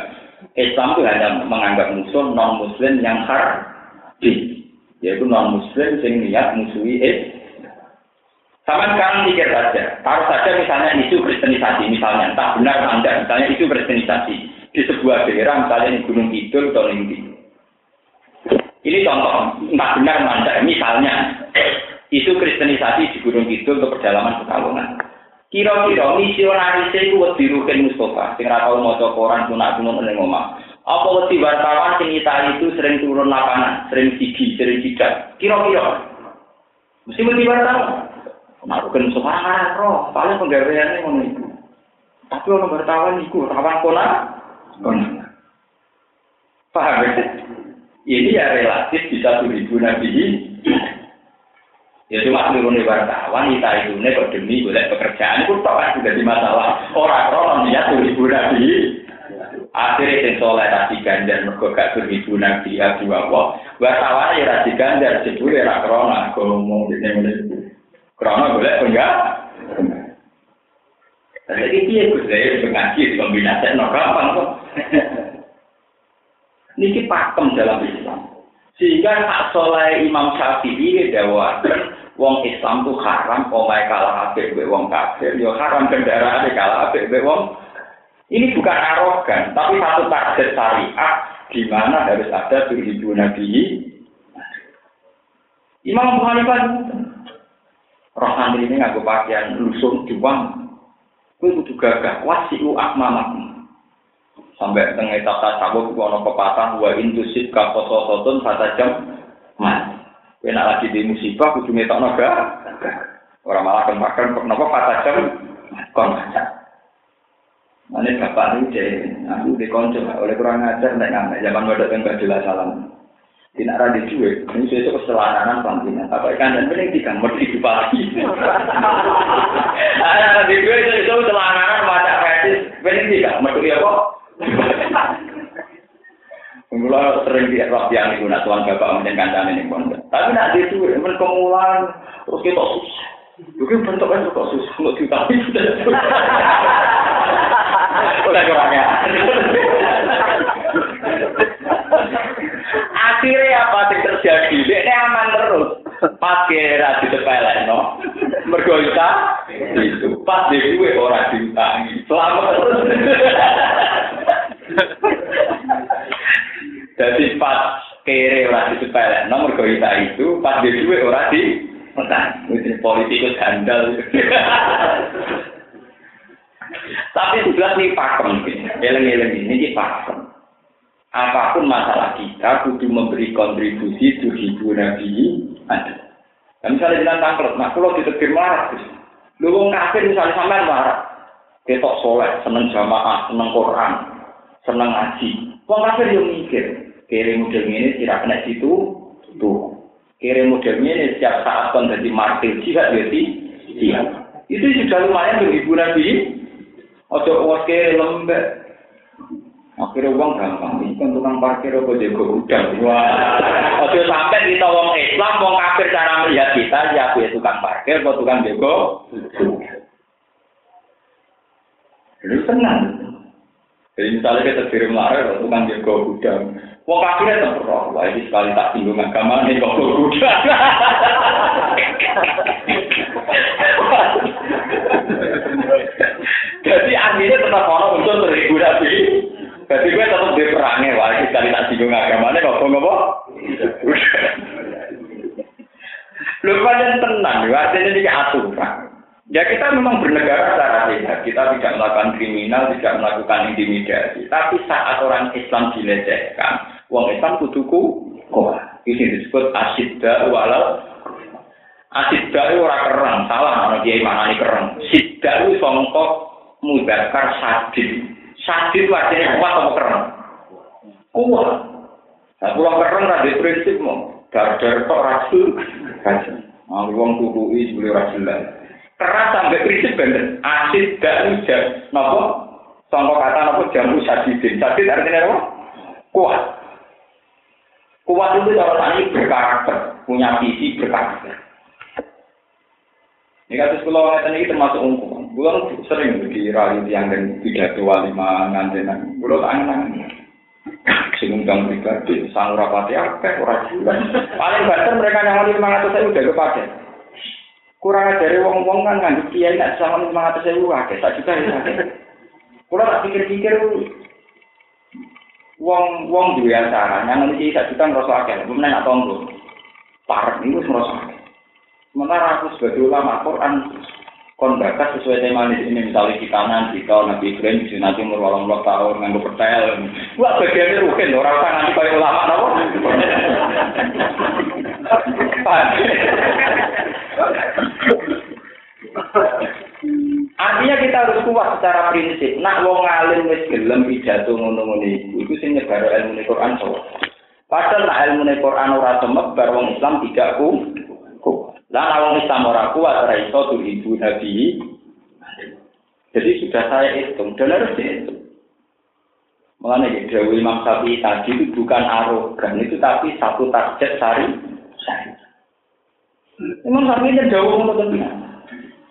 Islam itu hanya menganggap musuh non Muslim yang harbi, yaitu non Muslim yang niat musuhi Islam. Sama sekarang pikir saja, taruh saja misalnya isu kristenisasi, misalnya, entah benar anda, misalnya isu kristenisasi di sebuah daerah, misalnya di Gunung Kidul atau di Ini contoh, entah benar anda, misalnya isu kristenisasi di Gunung Kidul untuk perjalanan Pekalongan. Kira-kira misionaris itu wedi Rukin Mustafa, sing ra tau maca Quran sunah gunung ning omah. Apa wedi wartawan sing itu sering turun lapangan, sering siji, sering sidak. Kira-kira mesti wedi wartawan. Nah, bukan semangat roh, paling penggaweannya ngono. Tapi orang bertawan iku, rawan kona, kona. Paham ya? Ini ya relatif bisa ribu nabi. Ya cuma turun wartawan, kita itu kok demi boleh pekerjaan, itu kan sudah di masalah. Orang-orang niat ribu nabi. Akhirnya yang soleh rasi ganjar, mereka gak ribu nabi, ya dua wah. Wartawan ya rasi ganjar, sebetulnya rak krona, kalau ngomong ini mulai Karena boleh enggak? Jadi dia gus saya mengaji kombinasi no gampang kok. Niki pakem dalam Islam. Sehingga hak soleh Imam Syafi'i dawakan wong Islam tuh haram omai kalah ape be wong kafir, yo haram kendaraan kalah ape be wong. Ini bukan arogan, tapi satu takdir syariat di mana harus ada tujuh nabi. Imam Bukhari Roh santri ini ngaku pakaian lusung diwang. Kue kudu gagah wasiu akmamakum. Sampai tengah etap tasawuf ono pepatah wa intusit ka sotun satu jam mas. Kue nak lagi di musibah kudu ngetok naga. Orang malah kemakan kenapa satu jam kon. Ini bapak deh, aku di konco, oleh kurang ajar, naik ngamek, zaman wadok yang gak jelas salam. tidak ada duit, ini sesuatu keselananan pantinya. Apa ikan dan mending tiga mesti lagi. Ada di duit itu itu keselananan macam fetis, mending tiga mesti apa? Mula sering dia roh yang itu nak tuan bapak macam kancane ini pun. Tapi nak di duit, men kemulan terus kita susah. Mungkin bentuknya kok susah, ditahui sudah. Udah kurangnya. Akhirnya apa yang terjadi? Dia aman terus. Pas kira di sepele, no. Mergoita itu. Pas di gue orang diutangi. Selamat. Jadi pas kere orang di sepele, no. Mergoita itu. Pas di gue orang di. Politikus handal. Tapi jelas nih pakem. Eleng-eleng ini pakem. Apa pun masalah kita kudu memberi kontribusi tuh hibu nabi ada. Dan misalnya dengan tangklet, nah kalau ditetir marah, lu wong kafir misalnya sampean marah, ketok soleh, seneng jamaah, seneng Quran, seneng ngaji. Wong kafir yo mikir, kiri model ini tidak kena situ, tuh. Kiri model ini setiap saat kon jadi martir jihad ya iya. Itu sudah lumayan untuk ibu nabi. Ojo kiri lembek. Akhirnya uang gampang, ini kan tukang parkir apa jago gudang. Wah, ojo sampai kita wong Islam, wong kafir cara melihat kita, ya aku tukang parkir, apa tukang jago Ini tenang. Jadi misalnya kita kirim lari, tukang jago gudang. Wong kafirnya terperok, wah ini sekali tak tinggung agama, ini kok gudang. Jadi akhirnya tetap orang untuk terhibur. Jadi gue tetap di perangnya, wah sekali tak singgung agamanya, kok ngopo? Lu pada tenang, artinya ini aturan. Ya kita memang bernegara secara sehat, kita tidak melakukan kriminal, tidak melakukan intimidasi. Tapi saat orang Islam dilecehkan, uang Islam kuduku kok. Ini disebut asidda walau asidda itu orang kerang, salah mana dia mana ini kerang. Sidda itu songkok mudakar sadid. Sadid itu artinya kuat atau keren? Kuat. Nah, pulang keren ada prinsip mau. Dar-dar kok rasul. Nah, uang tubuhi sebelum rasul Keras sampai prinsip bener. Asid dan ujar. Nopo? Sangka kata nopo jamu sadidin. Sadid artinya apa? Kuat. Kuat itu cara ini berkarakter. Punya visi berkarakter. Ini sekolah ngeten ini termasuk umum. Bulan sering di rayu yang dan pidato walima ngantenan. Bulan angan Sing undang pribadi, sang rapati akeh ora jelas. Paling banter mereka yang lima ratus saya udah kepakai. Kurang dari wong-wong kan nganggep kiai nak sama lima ratus saya akeh, tak juga ya. Kalau tak pikir-pikir, wong wong dua acara, yang nanti saya juga ngerasa akeh, nanya tonggo. Parah ini ngerasa akeh. Sementara aku sebagai ulama Quran kon sesuai tema ini misalnya di kanan di kau nabi Ibrahim di nanti umur walang puluh tahun nganggo pertel wah bagiannya rugen orang usah nanti kayak ulama nopo Artinya kita harus kuat secara prinsip. Nak wong alim wis gelem pidato ngono-ngono iku, iku sing nyebar ilmu Quran. Padahal nak ilmu Quran ora semebar wong Islam tidak ku. Lah wong Islam ora kuat ora iso ibu nabi. Jadi sudah saya hitung dan harus dihitung. Mengenai ya, Dewi Imam Syafi'i tadi itu bukan arogan itu tapi satu target sari sari. Imam Syafi'i itu jauh untuk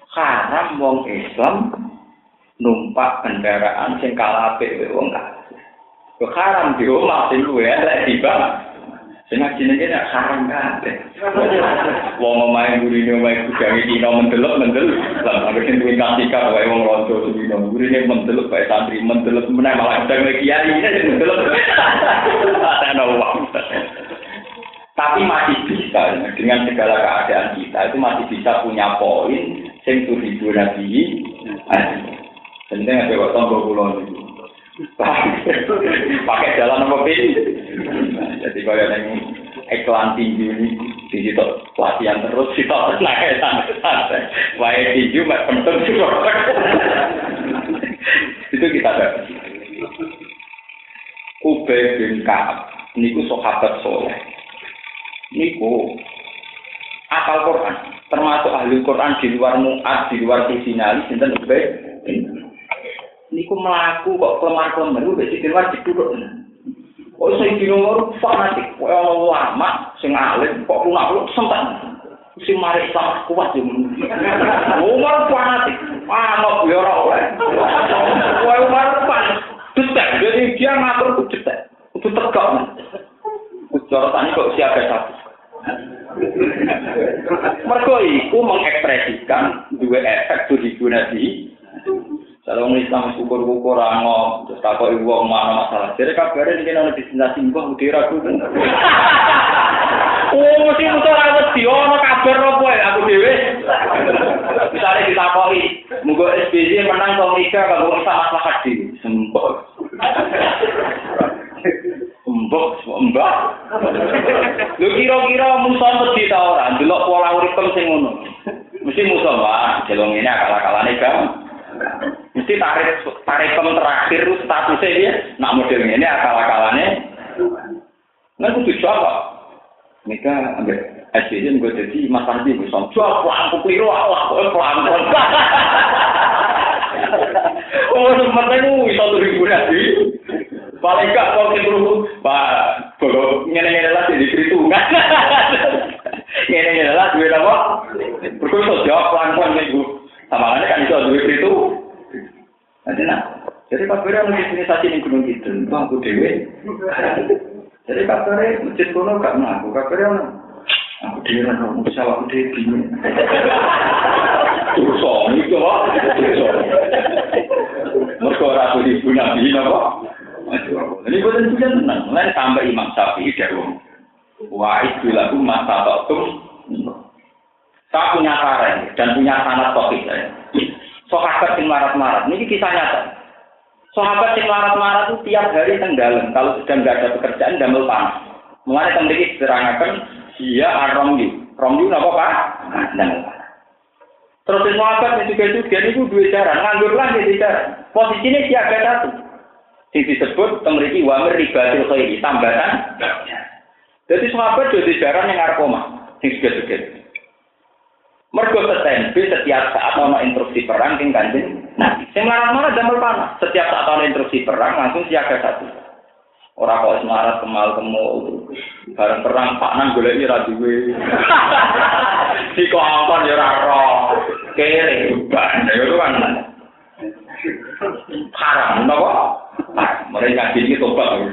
Haram wong Islam numpak kendaraan sing kalah apik wong kafir. Haram di rumah sing luwe elek tiba Sing jenenge nek haram kabeh. Wong omahe gurine omahe kudange dina mendelok mendelok. Lah anggere sing duwe kasika wae wong ronco dina gurine mendelok bae santri mendelok meneh malah sedang kiai ini mendelok. Ada uang. Tapi masih bisa dengan segala keadaan kita itu masih bisa punya poin sing tujuh nabi. Penting ada waktu tombol kulon itu. pakai jalan apa pin jadi kalau yang iklan tinggi ini di situ latihan terus situ naik santai wae tinggi mak penting itu kita dapat Ubay bin Kaab niku sahabat soleh. Niku apal Quran termasuk ahli Quran di luar muat di luar sinali sinten Ubay niku melaku kok kelemar-kelemar itu besi keluar duduk. Oh saya di nomor fanatik, lama, sing alim, kok lu sempat. Si mari sama kuat ya. Umar fanatik, mana biar oleh. Wah Umar panas, detek. Jadi dia ngatur itu detek, itu tegak. Cara tani kok siapa satu. Mereka itu mengekspresikan dua efek tuh di Kalau orang Islam syukur-syukur angom, terus tak kok ibu mana masalah. Jadi kabarnya ini nanti bisa simbah, udah ragu kan? Oh, mesti musuh rawat di ono kabar apa ya aku dewe. Misalnya kita koi, munggo SBY menang kalau Mika kalau bisa masalah di sembok. Mbok, mbak. Lu kira-kira musuh mesti ta ora? Delok pola urip sing ngono. Mesti musuh, Pak. Jelong ini akal-akalane, Bang. Mesti tarik tarik terakhir itu statusnya dia, nak model ini akal-akalannya. Nggak kudu jawab. Mereka ambil SBY gue jadi Mas Andi gue sama jual pelan keliru Allah gue pelan pelan. Oh sebenarnya itu satu ribu nanti. Paling gak kalau kita dulu, Pak, kalau ngene-ngene lah jadi perhitungan. Ngene-ngene lah duit apa? Berkumpul jawab pelan-pelan minggu. Sama kan itu duit itu. Nanti nah, jadi kabarnya masjid ini saja yang gunung bang aku dewe. Jadi kabarnya masjid kuno gak ngaku, kabarnya aku dewe lah, aku bisa aku dewe bingung. Dosa, itu apa? Dosa. Mereka ratu di guna bingung apa? Ini bukan punya tenang, mulai sampai Imam Syafi'i dari itu lagu masa waktu. Saya punya saran dan punya sanat topik saya. Sahabat yang marat-marat, ini kisah nyata. Sahabat yang marat-marat itu tiap hari tenggelam. Kalau sedang nggak ada pekerjaan, damel panas. Mulai memiliki serangakan dia aromyu. Romyu apa pak? Damel panas. Terus sahabat yang juga juga itu dua cara. Nganggur lagi cara. Posisinya siaga satu. Yang disebut memiliki wamir ribatil khairi. Tambatan. Jadi sahabat jadi jarang yang ngarkoma. Yang juga juga. Mergo setempe setiap saat ono instruksi perang king kanjeng. Nah, sing marah-marah damel panah. Setiap saat ono instruksi perang langsung siaga satu. Ora kok semarat kemal kemul. Bareng perang Pak Nang golek ora duwe. Si kok ampun ya ora. Kere ban ya itu kan. Haram napa? Mereka ini tobat.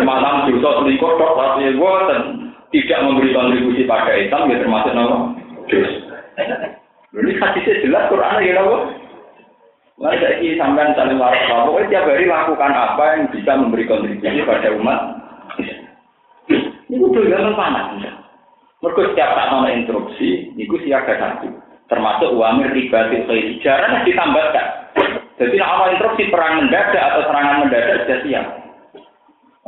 Malam dosa selingkuh tok tapi boten tidak memberi kontribusi pada Islam ya termasuk napa? Ini hadisnya jelas Quran ya apa? Mari saya sampai saling waras pokoknya tiap hari lakukan apa yang bisa memberi kontribusi pada umat. Ini udah gak panas. Mereka setiap saat mau instruksi, itu siaga satu. Termasuk wamir riba khairi. Jarang ditambahkan. Jadi awal instruksi perang mendadak atau serangan mendadak sudah siap.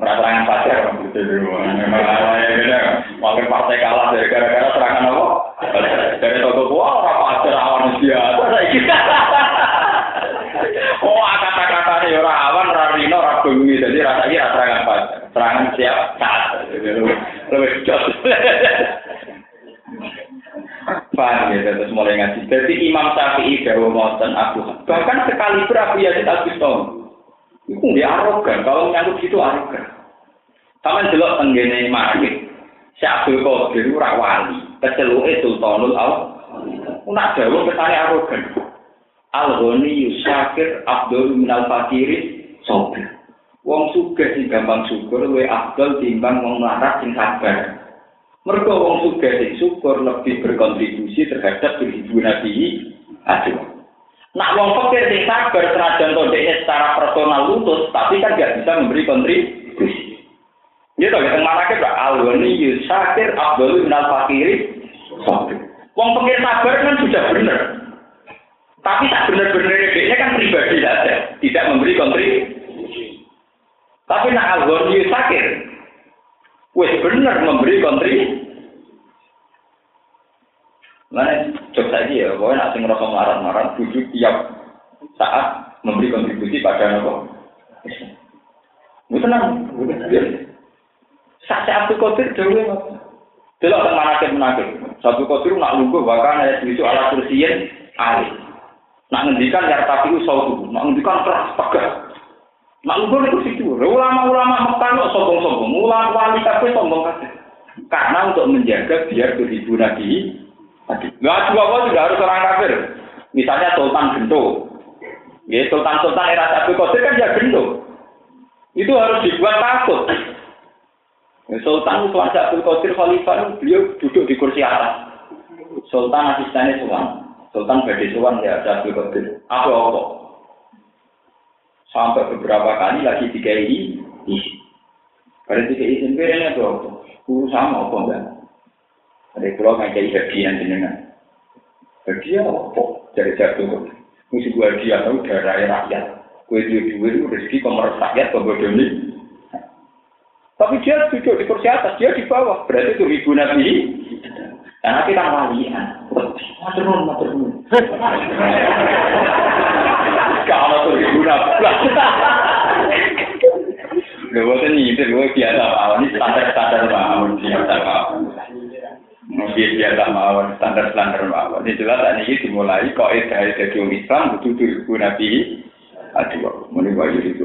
Serangan pacar Memang awalnya beda. Wakil partai kalah dari gara-gara serangan apa? Dari toko gua orang pacar awan biasa. Oh, kata-kata ini orang awan, orang rino, orang bumi. Jadi rasanya serangan pacar. Serangan siap saat. Lebih jos. Paham ya, terus mulai ngaji. Jadi Imam Syafi'i Dawa Moten Abu Bahkan sekali berapi Yazid Al Bistami. Itu dia arogan, kalau menyangkut gitu arogan. Sama jelok tenggene market. Si Abdul Qadir ora wali, keceluke Sultanul Al. Nak dawuh kesane arogan. Al-Ghani Yusakir Abdul Minal Fakiri Sobir. Wong sugih sing gampang syukur luwih abdul timbang wong melarat sing sabar. Mergo wong sugih sing syukur lebih berkontribusi terhadap kehidupan Nabi Aduh. Nak wong fakir sing sabar senajan to secara personal lutut, tapi kan gak bisa memberi kontribusi. Ya toh kita mana ke alwani yusakir abdul minal fakiri. Wong fakir sabar kan sudah benar. Tapi tak benar-benar ini kan pribadi saja, tidak memberi kontribusi. Tapi nak alwani yusakir, wes benar memberi kontribusi. Mana cok saja ya, pokoknya nak sing marah-marah, bujuk tiap saat memberi kontribusi pada nopo. Itu tenang, Saksa Abdul Qadir dhewe Delok teng manakib menakib. Satu Qadir nak lungguh bahkan ada tulisu ala kursiyin ali. Nak ngendikan ya tapi sautu, nak ngendikan keras tegas. Nak lungguh itu situ. Ulama-ulama Mekah kok sombong-sombong, ulama wali tapi sombong kabeh. Karena untuk menjaga biar beribu Nabi tadi. Nggak juga apa juga harus orang kafir. Misalnya Sultan Gento. Ya, Sultan-Sultan era Abdul Qadir kan ya Gento. Itu harus dibuat takut. Sultan keluarga Abdul Qadir Khalifah beliau duduk di kursi atas. Sultan asistennya Suwan. Sultan Badi Suwan ya Abdul Qadir. Apa apa? Sampai beberapa kali lagi dikai isi. Pada tiga ini apa? Guru sama apa enggak? Ada pulau nggak jadi hadiah jenengan. Hadiah apa? Dari jatuh. Musuh gua hadiah tahu darah rakyat. Kue duit duit rezeki pemerintah rakyat pembodoh tapi dia duduk di kursi atas, dia di bawah. Berarti itu ibu Nabi. Karena kita walian. Maturun, maturun. Kalau tuh guna. Lho boten nyindir gue biasa mawon ini standar-standar mawon biasa mawon. Mungkin biasa mawon standar-standar mawon. Ini jelas ini dimulai kok edah dari Islam butuh diri nabi. Aduh, mulai wajib itu